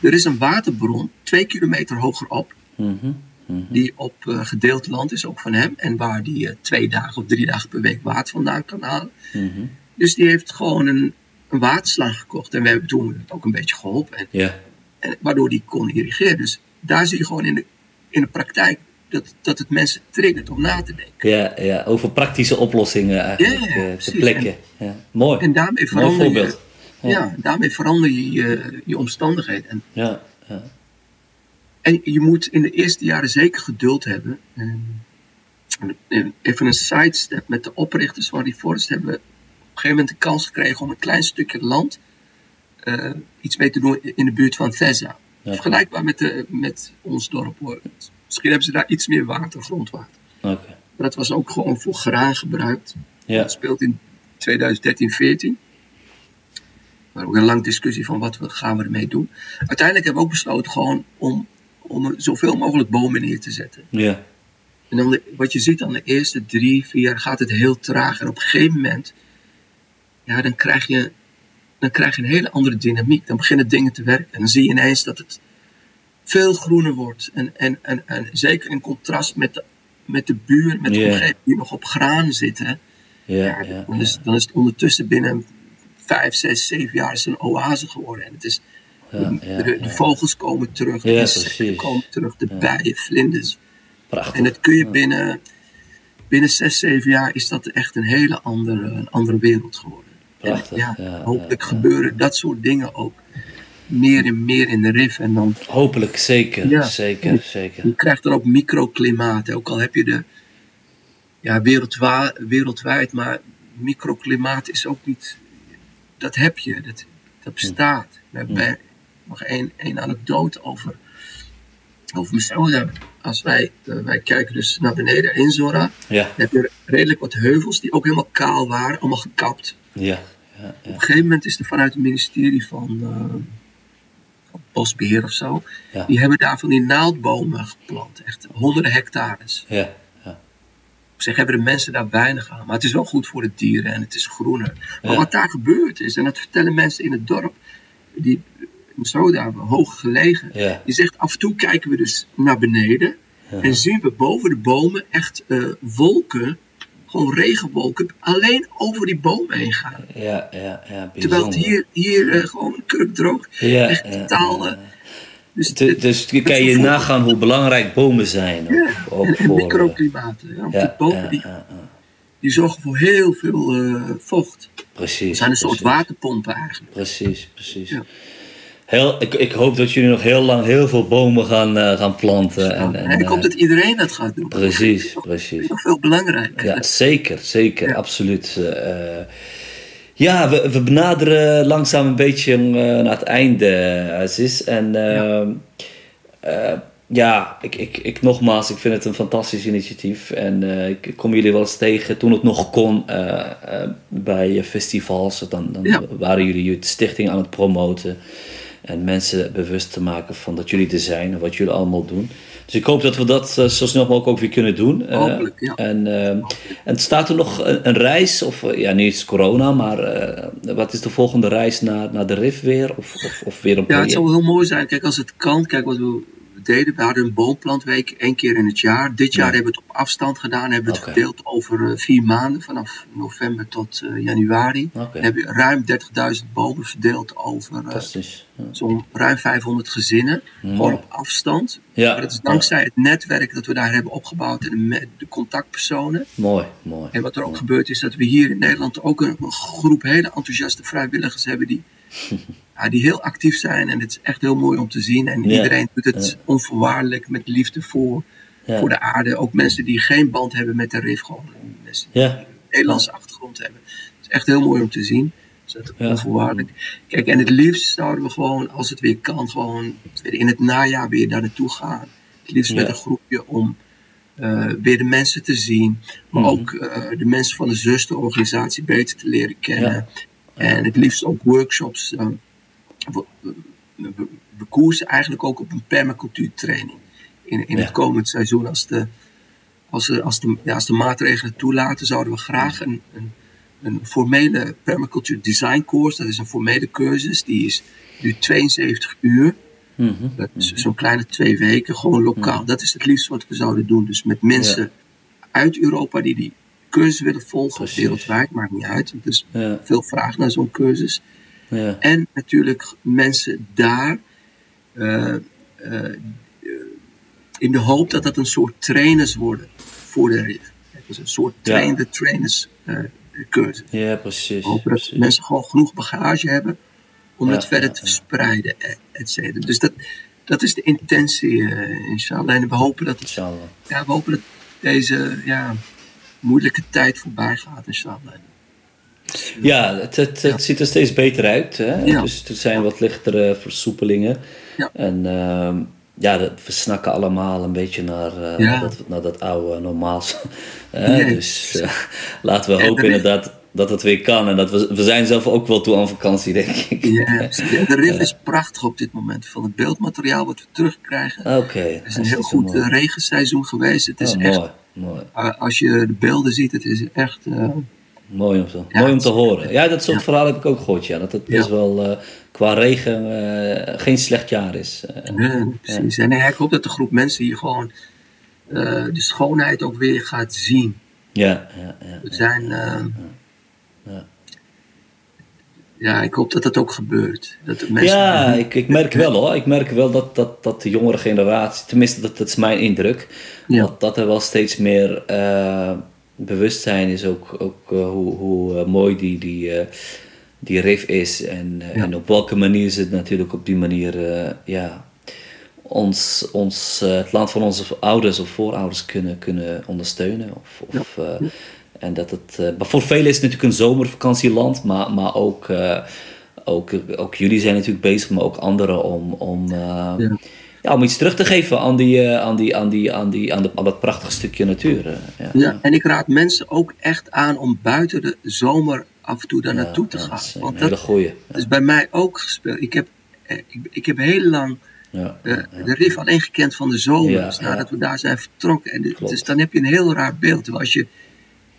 B: Er is een waterbron, twee kilometer hogerop,
A: Mhm, mhm.
B: die op eh, gedeeld land is, ook van hem. En waar die eh, twee dagen of drie dagen per week water vandaan kan halen.
A: Mhm.
B: Dus die heeft gewoon een, een waterslang gekocht. En we hebben toen ook een beetje geholpen. En,
A: Ja.
B: en, waardoor die kon irrigeren. Dus daar zie je gewoon in de, in de praktijk dat, dat het mensen triggert om na te denken.
A: Ja, ja, over praktische oplossingen eigenlijk
B: Ja, ja,
A: eh, ter
B: precies.
A: plekke. Ja. Mooi.
B: En daarmee
A: Mooi
B: verander je, ja. daarmee verander je je, je omstandigheden. En,
A: Ja,
B: en je moet in de eerste jaren zeker geduld hebben. En, en even een sidestep. Met de oprichters van Reforest hebben we op een gegeven moment de kans gekregen om een klein stukje land eh, iets mee te doen in de buurt van Thesa.
A: Ja.
B: Vergelijkbaar met, de, met ons dorp. hoor. Misschien hebben ze daar iets meer water, grondwater. Maar dat was ook gewoon voor graan gebruikt.
A: Ja.
B: Dat speelt in 2013, 14. Maar ook een lange discussie van wat we, gaan we ermee doen. Uiteindelijk hebben we ook besloten gewoon om, om zoveel mogelijk bomen neer te zetten.
A: Ja.
B: En dan de- wat je ziet dan de eerste drie, vier jaar gaat het heel traag. En op een gegeven moment, ja, dan krijg je, dan krijg je een hele andere dynamiek. Dan beginnen dingen te werken. En dan zie je ineens dat het veel groener wordt. En, en, en, en zeker in contrast met de, met de buur, met de omgeving die nog op graan zitten.
A: Ja,
B: Ja,
A: ja,
B: dan, is, dan is het ondertussen binnen vijf, zes, zeven jaar is een oase geworden. En het is, de, de, vogels komen terug, de komen terug, de bijen, vlinders.
A: Prachtig.
B: En dat kun je binnen, binnen zes, zeven jaar is dat echt een hele andere, een andere wereld geworden. En
A: Prachtig,
B: ja,
A: ja,
B: hopelijk gebeuren dat soort dingen ook meer en meer in de RIF. En dan
A: Hopelijk, zeker,
B: Ja.
A: zeker, zeker.
B: je krijgt dan ook microklimaten. Ook al heb je de ja, wereldwa- wereldwijd, maar microklimaat is ook niet. Dat heb je, dat, dat bestaat. We hebben nog één één anekdote over, over Masouda. Als wij, eh, wij kijken dus naar beneden in Zora,
A: Ja,
B: dan heb je redelijk wat heuvels die ook helemaal kaal waren, allemaal gekapt.
A: ja, ja,
B: Op
A: ja.
B: een gegeven moment is er vanuit het ministerie van, eh, Bosbeheer of zo,
A: Ja.
B: die hebben daar van die naaldbomen geplant. Echt honderden hectares.
A: ja, ja.
B: Op zich hebben de mensen daar weinig aan, maar het is wel goed voor de dieren en het is groener. Maar
A: Ja.
B: wat daar gebeurd is, en dat vertellen mensen in het dorp, die zo daar hoog gelegen, die zegt af en toe kijken we dus naar beneden en zien we boven de bomen echt eh, wolken, gewoon regenwolken, alleen over die bomen heen gaan.
A: Ja, ja, ja,
B: Terwijl het hier, hier eh, gewoon kurkdroog,
A: Ja,
B: echt
A: ja,
B: totaal.
A: ja.
B: eh, dus het-
A: Dus
B: het
A: kan je
B: gevoel-
A: nagaan hoe belangrijk bomen zijn. Voor, eh,
B: microklimaten. Ja, die bomen die, zorgen voor heel veel vocht.
A: Precies.
B: Het zijn een soort waterpompen eigenlijk.
A: Precies, precies.
B: Ja.
A: Heel, ik, ik hoop dat jullie nog heel lang heel veel bomen gaan, eh, gaan planten. En, en,
B: en ik hoop dat iedereen dat gaat doen.
A: Precies,
B: Dat is nog-
A: precies.
B: dat is nog veel belangrijker.
A: Ja, zeker, zeker,
B: Ja.
A: absoluut. Eh, ja, we, we benaderen langzaam een beetje eh, naar het einde, Aziz. En eh, ja, ik, ik, ik nogmaals, ik vind het een fantastisch initiatief. En ik kom jullie wel eens tegen toen het nog kon bij festivals. Dan, dan
B: Ja.
A: waren jullie de stichting aan het promoten. En mensen bewust te maken van dat jullie er zijn en wat jullie allemaal doen. Dus ik hoop dat we dat eh, zo snel mogelijk ook weer kunnen doen. Eh,
B: Hopelijk, ja.
A: En, eh, en staat er nog een, een reis, of ja, niet eens corona, maar wat is de volgende reis naar, naar de RIF weer? Of, of, of weer een
B: Ja, het zou heel mooi zijn. Kijk, als het kan. Kijk, wat we deden. We hadden een boomplantweek één keer in het jaar. Dit jaar
A: Ja.
B: hebben we het op afstand gedaan. Hebben we het verdeeld over vier maanden. Vanaf november tot januari.
A: Oké.
B: Dan hebben we ruim 30.000 bomen verdeeld over
A: Fantastisch. Ja.
B: Zo'n ruim 500 gezinnen. Gewoon op afstand.
A: Ja,
B: Maar dat is dankzij het netwerk dat we daar hebben opgebouwd. En de, contactpersonen.
A: Mooi, mooi.
B: En wat er ook gebeurt is dat we hier in Nederland ook een, een groep hele enthousiaste vrijwilligers hebben die, ja, die heel actief zijn. En het is echt heel mooi om te zien. En iedereen doet het onvoorwaardelijk met liefde voor, voor de aarde. Ook mensen die geen band hebben met de RIF, gewoon mensen die een Nederlandse achtergrond hebben. Het is echt heel mooi om te zien. Onvoorwaardelijk. Kijk, en het liefst zouden we gewoon, als het weer kan, gewoon in het najaar weer daar naartoe gaan. Het liefst met een groepje om uh, weer de mensen te zien. Maar mhm. ook uh, de mensen van de zusterorganisatie beter te leren kennen. En het liefst ook workshops. Uh, we, we, we, koersen eigenlijk ook op een permacultuurtraining. In, in het komend seizoen, als de, als de, als de, ja, als de maatregelen toelaten, zouden we graag een, een, een formele permacultuur design course. Dat is een formele cursus. Die is nu 72 uur. Mm Zo'n kleine twee weken, gewoon lokaal. Mhm. Dat is het liefst wat we zouden doen. Dus met mensen uit Europa die die cursus willen volgen, Precies. wereldwijd, maakt niet uit. Er is veel vraag naar zo'n cursus. Ja. En natuurlijk mensen daar, uh, uh, in de hoop dat dat een soort trainers worden voor de RIF. Dus een soort trainde trainers uh, cursus.
A: Ja, precies.
B: Hopen dat mensen gewoon genoeg bagage hebben om het verder te verspreiden, et cetera. Dus dat, dat is de intentie, uh, inshallah. En we hopen dat, inshallah. Ja, we hopen dat deze ja, moeilijke tijd voorbij gaat, inshallah.
A: Ja, het, het, het ziet er steeds beter uit. Hè? Dus er zijn wat lichtere versoepelingen. Ja. En uh, ja, we snakken allemaal een beetje naar, uh, naar, dat, naar dat oude normaal. dus uh, laten we hopen inderdaad dat het weer kan. En dat we, we zijn zelf ook wel toe aan vakantie, denk ik.
B: Ja, de RIF is prachtig op dit moment. Van het beeldmateriaal wat we terugkrijgen.
A: Oké.
B: het is een heel goed uh, regenseizoen geweest. Het is oh, echt, mooi, mooi. als je de beelden ziet, het is echt...
A: mooi om, te, mooi om te horen. Ja, dat soort verhalen heb ik ook gehoord. Ja. Dat het best wel uh, qua regen geen slecht jaar is.
B: nee, precies. En ik hoop dat de groep mensen hier gewoon de schoonheid ook weer gaat zien.
A: Ja, ja, ja.
B: We zijn ja. Ja, ik hoop dat dat ook gebeurt. Dat
A: mensen ja, ik, ik merk wel hoor. Ik merk wel dat, dat, dat de jongere generatie, tenminste dat, dat is mijn indruk, dat, dat er wel steeds meer uh, bewustzijn is ook, ook uh, hoe, hoe uh, mooi die, die, die riff is en, en op welke manier ze het natuurlijk op die manier ja, ons, ons, het land van onze ouders of voorouders kunnen, kunnen ondersteunen. Of, of en dat het, uh, voor velen is het natuurlijk een zomervakantieland, maar, maar ook, ook, ook jullie zijn natuurlijk bezig, maar ook anderen om, om, uh, ja. Ja. om iets terug te geven aan, die, aan, die, aan, die, aan, die, aan, de, aan dat prachtige stukje natuur.
B: ja. ja, en ik raad mensen ook echt aan om buiten de zomer af en toe daar naartoe te gaan. Dat is
A: Want dat
B: is bij mij ook gespeeld. Ik heb, ik, ik heb heel lang ja, de, de RIF alleen gekend van de zomer. dus nadat we daar zijn vertrokken. En dus dan heb je een heel raar beeld. Als je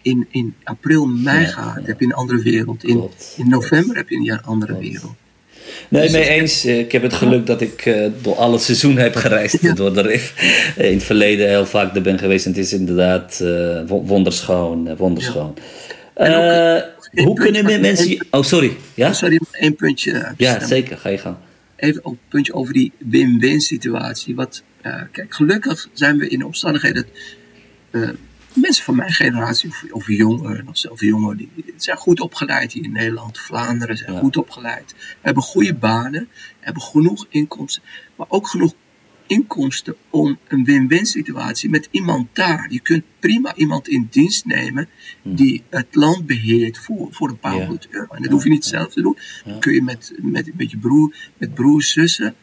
B: in, in april, mei gaat, heb je een andere wereld. In, in november heb je een andere wereld.
A: Nee, dus mee eens. Ik heb het geluk dat ik uh, door alle seizoenen heb gereisd door de RIF. In het verleden heel vaak er ben geweest en het is inderdaad uh, wonderschoon. wonderschoon. Uh, hoe kunnen mensen... Oh, sorry. Ja?
B: Sorry, nog één puntje.
A: ja, zeker. Ga je gang.
B: Even een puntje over die win-win situatie. Wat, kijk, gelukkig zijn we in de omstandigheden mensen van mijn generatie, of, of jongeren, of zelfs jongeren, die, zijn goed opgeleid hier in Nederland. Vlaanderen zijn goed opgeleid, hebben goede banen, hebben genoeg inkomsten, maar ook genoeg inkomsten om een win-win situatie met iemand daar. Je kunt prima iemand in dienst nemen hm. die het land beheert voor, voor een paar honderd euro. En dat hoef je niet zelf te doen. Dan kun je met, met, met je broer, met broers, zussen,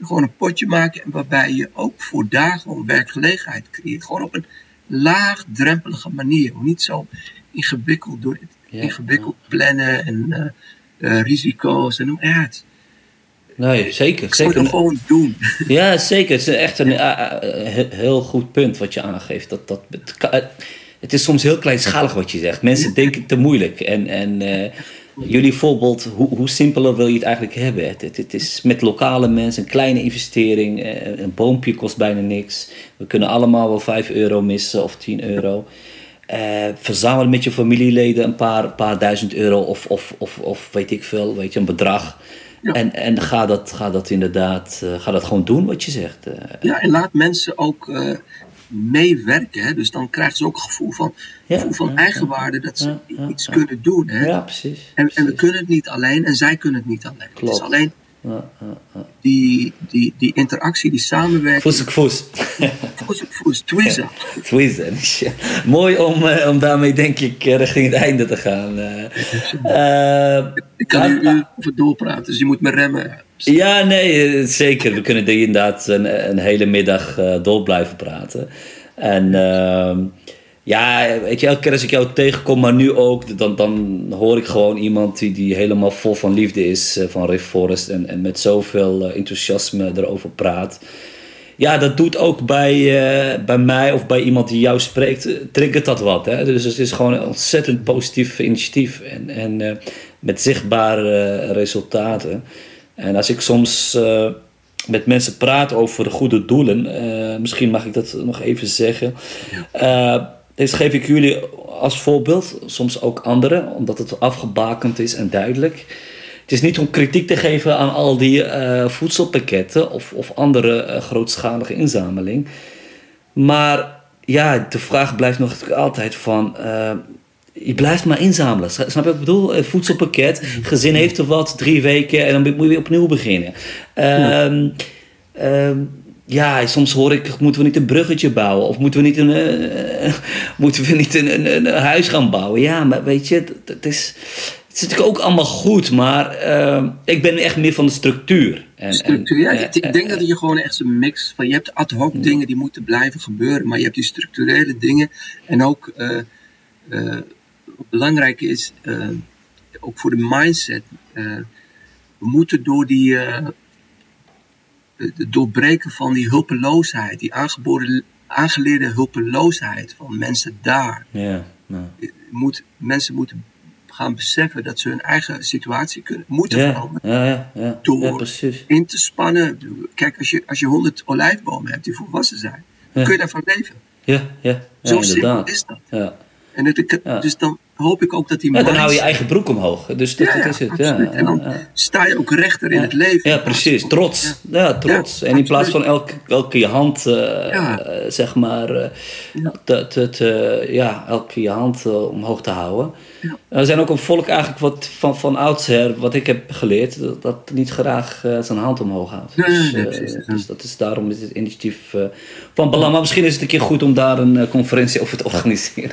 B: gewoon een potje maken waarbij je ook voor daar gewoon werkgelegenheid creëert. Gewoon op een laagdrempelige drempelige manier. Niet zo ingewikkeld door ingewikkeld plannen en uh, risico's en noem maar het.
A: Nee, zeker. zeker.
B: Het gewoon doen.
A: Ja, zeker. Het is echt een heel goed punt wat je aangeeft. Dat, dat, het, is soms heel kleinschalig wat je zegt. Mensen denken te moeilijk. En, en jullie voorbeeld, hoe, hoe simpeler wil je het eigenlijk hebben? Het, het, is met lokale mensen, een kleine investering. Eh, een boompje kost bijna niks. We kunnen allemaal wel 5 euro missen of 10 euro. Uh, verzamel met je familieleden een paar, paar duizend euro of, of, of, of weet ik veel, weet je, een bedrag. En, en ga, dat, ga dat inderdaad, uh, ga dat gewoon doen wat je zegt.
B: ja, en laat mensen ook meewerken. Hè? Dus dan krijgen ze ook een gevoel van, gevoel van eigenwaarde dat ze iets kunnen doen. Hè?
A: Ja, precies.
B: En, en we kunnen het niet alleen en zij kunnen het niet alleen. Het is alleen Die, die, die interactie, die samenwerking.
A: Voes ik voes.
B: Voes ik voes, tweezen.
A: Mooi om, uh, om daarmee denk ik richting het einde te gaan. Uh,
B: ik kan nu uh, over doorpraten, dus je moet me remmen.
A: Ja, nee, zeker. We kunnen er inderdaad een, een hele middag door blijven praten. En ehm, ja, weet je, elke keer als ik jou tegenkom, maar nu ook, dan, dan hoor ik gewoon iemand die, die helemaal vol van liefde is uh, van Riff Forest en, en met zoveel uh, enthousiasme erover praat. Ja, dat doet ook bij, uh, bij mij of bij iemand die jou spreekt, triggert dat wat. Hè? Dus het is gewoon een ontzettend positief initiatief en, en met zichtbare resultaten. En als ik soms met mensen praat over goede doelen, misschien mag ik dat nog even zeggen. Ja. Deze geef ik jullie als voorbeeld, soms ook anderen, omdat het afgebakend is en duidelijk. Het is niet om kritiek te geven aan al die uh, voedselpakketten of, of andere uh, grootschalige inzameling. Maar ja, de vraag blijft nog altijd van. Je blijft maar inzamelen. Snap je wat ik bedoel? Een voedselpakket, gezin heeft er wat, drie weken en dan moet je weer opnieuw beginnen. Ja. Um, um, ja, soms hoor ik, moeten we niet een bruggetje bouwen? Of moeten we niet een, uh, moeten we niet een, een, een, huis gaan bouwen? Ja, maar weet je, het, is, het is natuurlijk ook allemaal goed, maar uh, ik ben echt meer van de structuur.
B: En, structuur, ja. En, ik denk dat je gewoon echt een mix van, je hebt ad hoc ja. dingen die moeten blijven gebeuren, maar je hebt die structurele dingen. En ook, uh, belangrijk is, ook voor de mindset, we moeten door die het doorbreken van die hulpeloosheid, die aangeboren, aangeleerde hulpeloosheid van mensen daar.
A: Ja,
B: Moet, mensen moeten gaan beseffen dat ze hun eigen situatie kunnen, moeten veranderen. Door in te spannen. Kijk, als je, als je 100 olijfbomen hebt die volwassen zijn, kun je daarvan leven.
A: Ja, ja.
B: Zo simpel is dat. En het, dus dan hoop ik ook dat die
A: ja, dan hou je eigen broek omhoog. Dus dat,
B: ja,
A: dat is het. Ja,
B: en dan sta je ook rechter in het leven.
A: Ja, precies. Trots. Ja, trots. en in plaats van elke, elke je hand, uh, zeg maar, uh, te, ja, elke je hand omhoog te houden. Er zijn ook een volk eigenlijk wat van, van oudsher, wat ik heb geleerd, dat, dat niet graag zijn hand omhoog houdt. Dus, dus, dat is daarom is het initiatief van belang. Maar misschien is het een keer goed om daar een conferentie over te organiseren.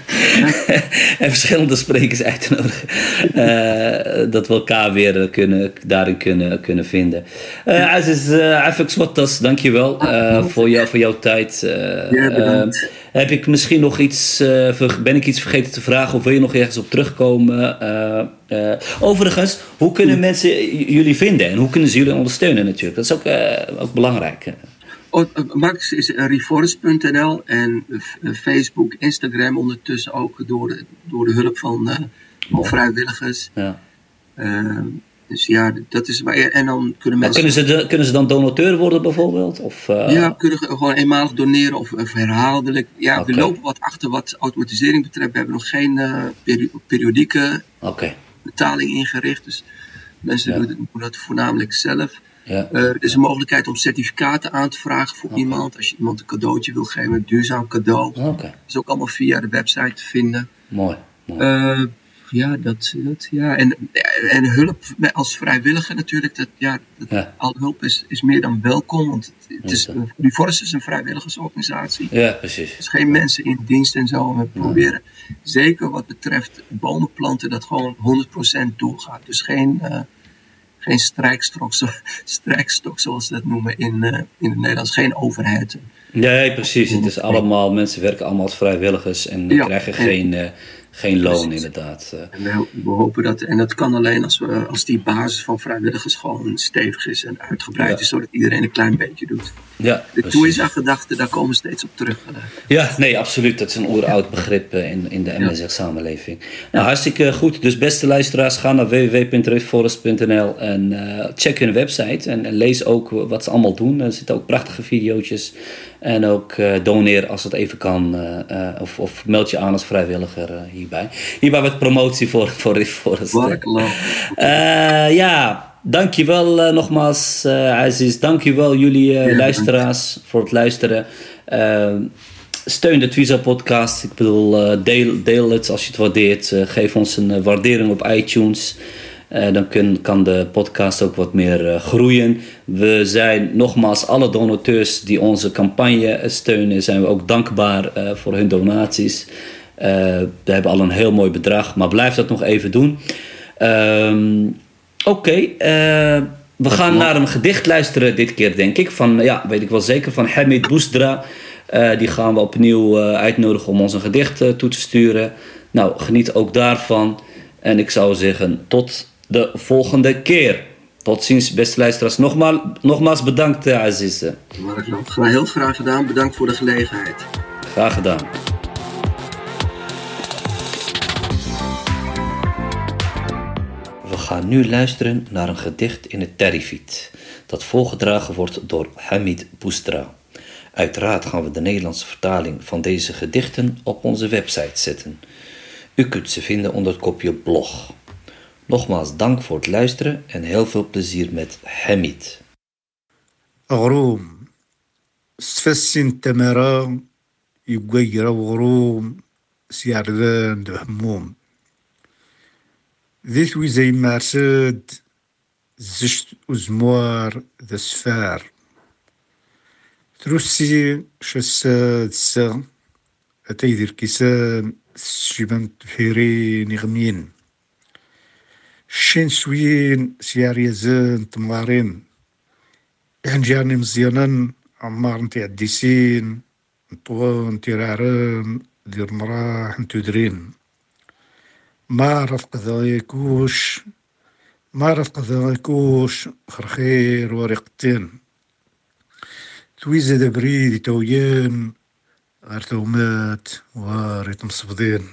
A: en verschillende sprekers uit te nodigen. Dat we elkaar weer kunnen, daarin kunnen, kunnen vinden. Uh, Aziz Afik Swattas, dankjewel uh, voor, jou, voor jouw tijd.
B: ja,
A: heb ik misschien nog iets, ben ik iets vergeten te vragen of wil je nog ergens op terugkomen? overigens, hoe kunnen mensen jullie vinden en hoe kunnen ze jullie ondersteunen natuurlijk? Dat is ook, ook belangrijk.
B: Max is reforest.nl en Facebook, Instagram ondertussen ook door de, door de hulp van, van vrijwilligers.
A: Ja.
B: Dus ja, dat is maar. En dan kunnen mensen.
A: Kunnen ze, de, kunnen ze dan donateur worden bijvoorbeeld? Of, uh...
B: Ja, kunnen gewoon eenmalig doneren of, of herhaaldelijk. Ja, okay. we lopen wat achter wat automatisering betreft. We hebben nog geen peri periodieke
A: okay.
B: betaling ingericht. Dus mensen ja. doen dat voornamelijk zelf.
A: Ja.
B: Uh, er is een mogelijkheid om certificaten aan te vragen voor okay. iemand. Als je iemand een cadeautje wil geven, een duurzaam cadeau. Dat is ook allemaal via de website te vinden.
A: Mooi. mooi.
B: Ja, dat, dat, ja. En, en hulp als vrijwilliger natuurlijk. Dat, ja, dat,
A: ja.
B: Alle hulp is, is meer dan welkom. Want het, het is, Reforest is een vrijwilligersorganisatie.
A: Ja, precies.
B: Is geen mensen in dienst en zo. En we proberen zeker wat betreft bomen planten dat gewoon 100% doorgaat. Dus geen... Uh, geen strijkstok, zo, strijkstok zoals ze dat noemen in, uh, in het Nederlands. Geen overheid.
A: Nee, precies. Het is allemaal, mensen werken allemaal als vrijwilligers en ja, krijgen en, geen, uh, geen loon precies. inderdaad.
B: En we, we, hopen dat, en dat kan alleen als, we, als die basis van vrijwilligers gewoon stevig is en uitgebreid ja. is, zodat iedereen een klein beetje doet.
A: Ja,
B: de Toeiza-gedachte, daar komen we steeds op terug.
A: Ja, nee, absoluut. Dat is een oeroud begrip in, in de MSR-samenleving. Nou, hartstikke goed. Dus beste luisteraars, ga naar www.reforest.nl en uh, check hun website en, en, lees ook wat ze allemaal doen. Er zitten ook prachtige video's en ook uh, doneer als het even kan. Uh, of, of, meld je aan als vrijwilliger hierbij. Hierbij wat promotie voor, voor Reforest. ja, dankjewel uh, nogmaals, uh, Aziz. Dankjewel jullie uh, ja, luisteraars voor het luisteren. steun de Twiza podcast. Ik bedoel, deel, deel het als je het waardeert. geef ons een waardering op iTunes. Eh, dan kun, kan de podcast ook wat meer eh, groeien. We zijn nogmaals alle donateurs die onze campagne steunen, zijn we ook dankbaar eh, voor hun donaties. we hebben al een heel mooi bedrag, maar blijf dat nog even doen. Ehm, oké, we gaan naar een gedicht luisteren dit keer, denk ik. Van, ja, weet ik wel zeker, van Hamid Bousdra. die gaan we opnieuw uitnodigen om ons een gedicht toe te sturen. Nou, geniet ook daarvan. En ik zou zeggen, tot de volgende keer. Tot ziens, beste luisteraars. Nogmaals, nogmaals bedankt, eh, Aziz.
B: Graag, heel graag gedaan. Bedankt voor de gelegenheid.
A: Graag gedaan. gaan nu luisteren naar een gedicht in het Terrifiet, dat voorgedragen wordt door Hamid Boustra. Uiteraard gaan we de Nederlandse vertaling van deze gedichten op onze website zetten. U kunt ze vinden onder het kopje blog. Nogmaals dank voor het luisteren en heel veel plezier met Hamid.
C: غروم ستفسين تمارا يقويرا وغروم سيعرضان دو هموم ذي ثوي زي مارسد زشت وزموار ذا سفار تروسي شساد سا أتيدر كيسان سجبان تفيرين يغمين شين سوين سياري زين تمارين هنجاني مزيانا عمار نتي عديسين نطوان تيرارن دير مراح نتودرين ما رفق معرف ما رفق قذايكوش خرخير ورقتين. تويزة بريد تويان غير تومات وريتم صفدين.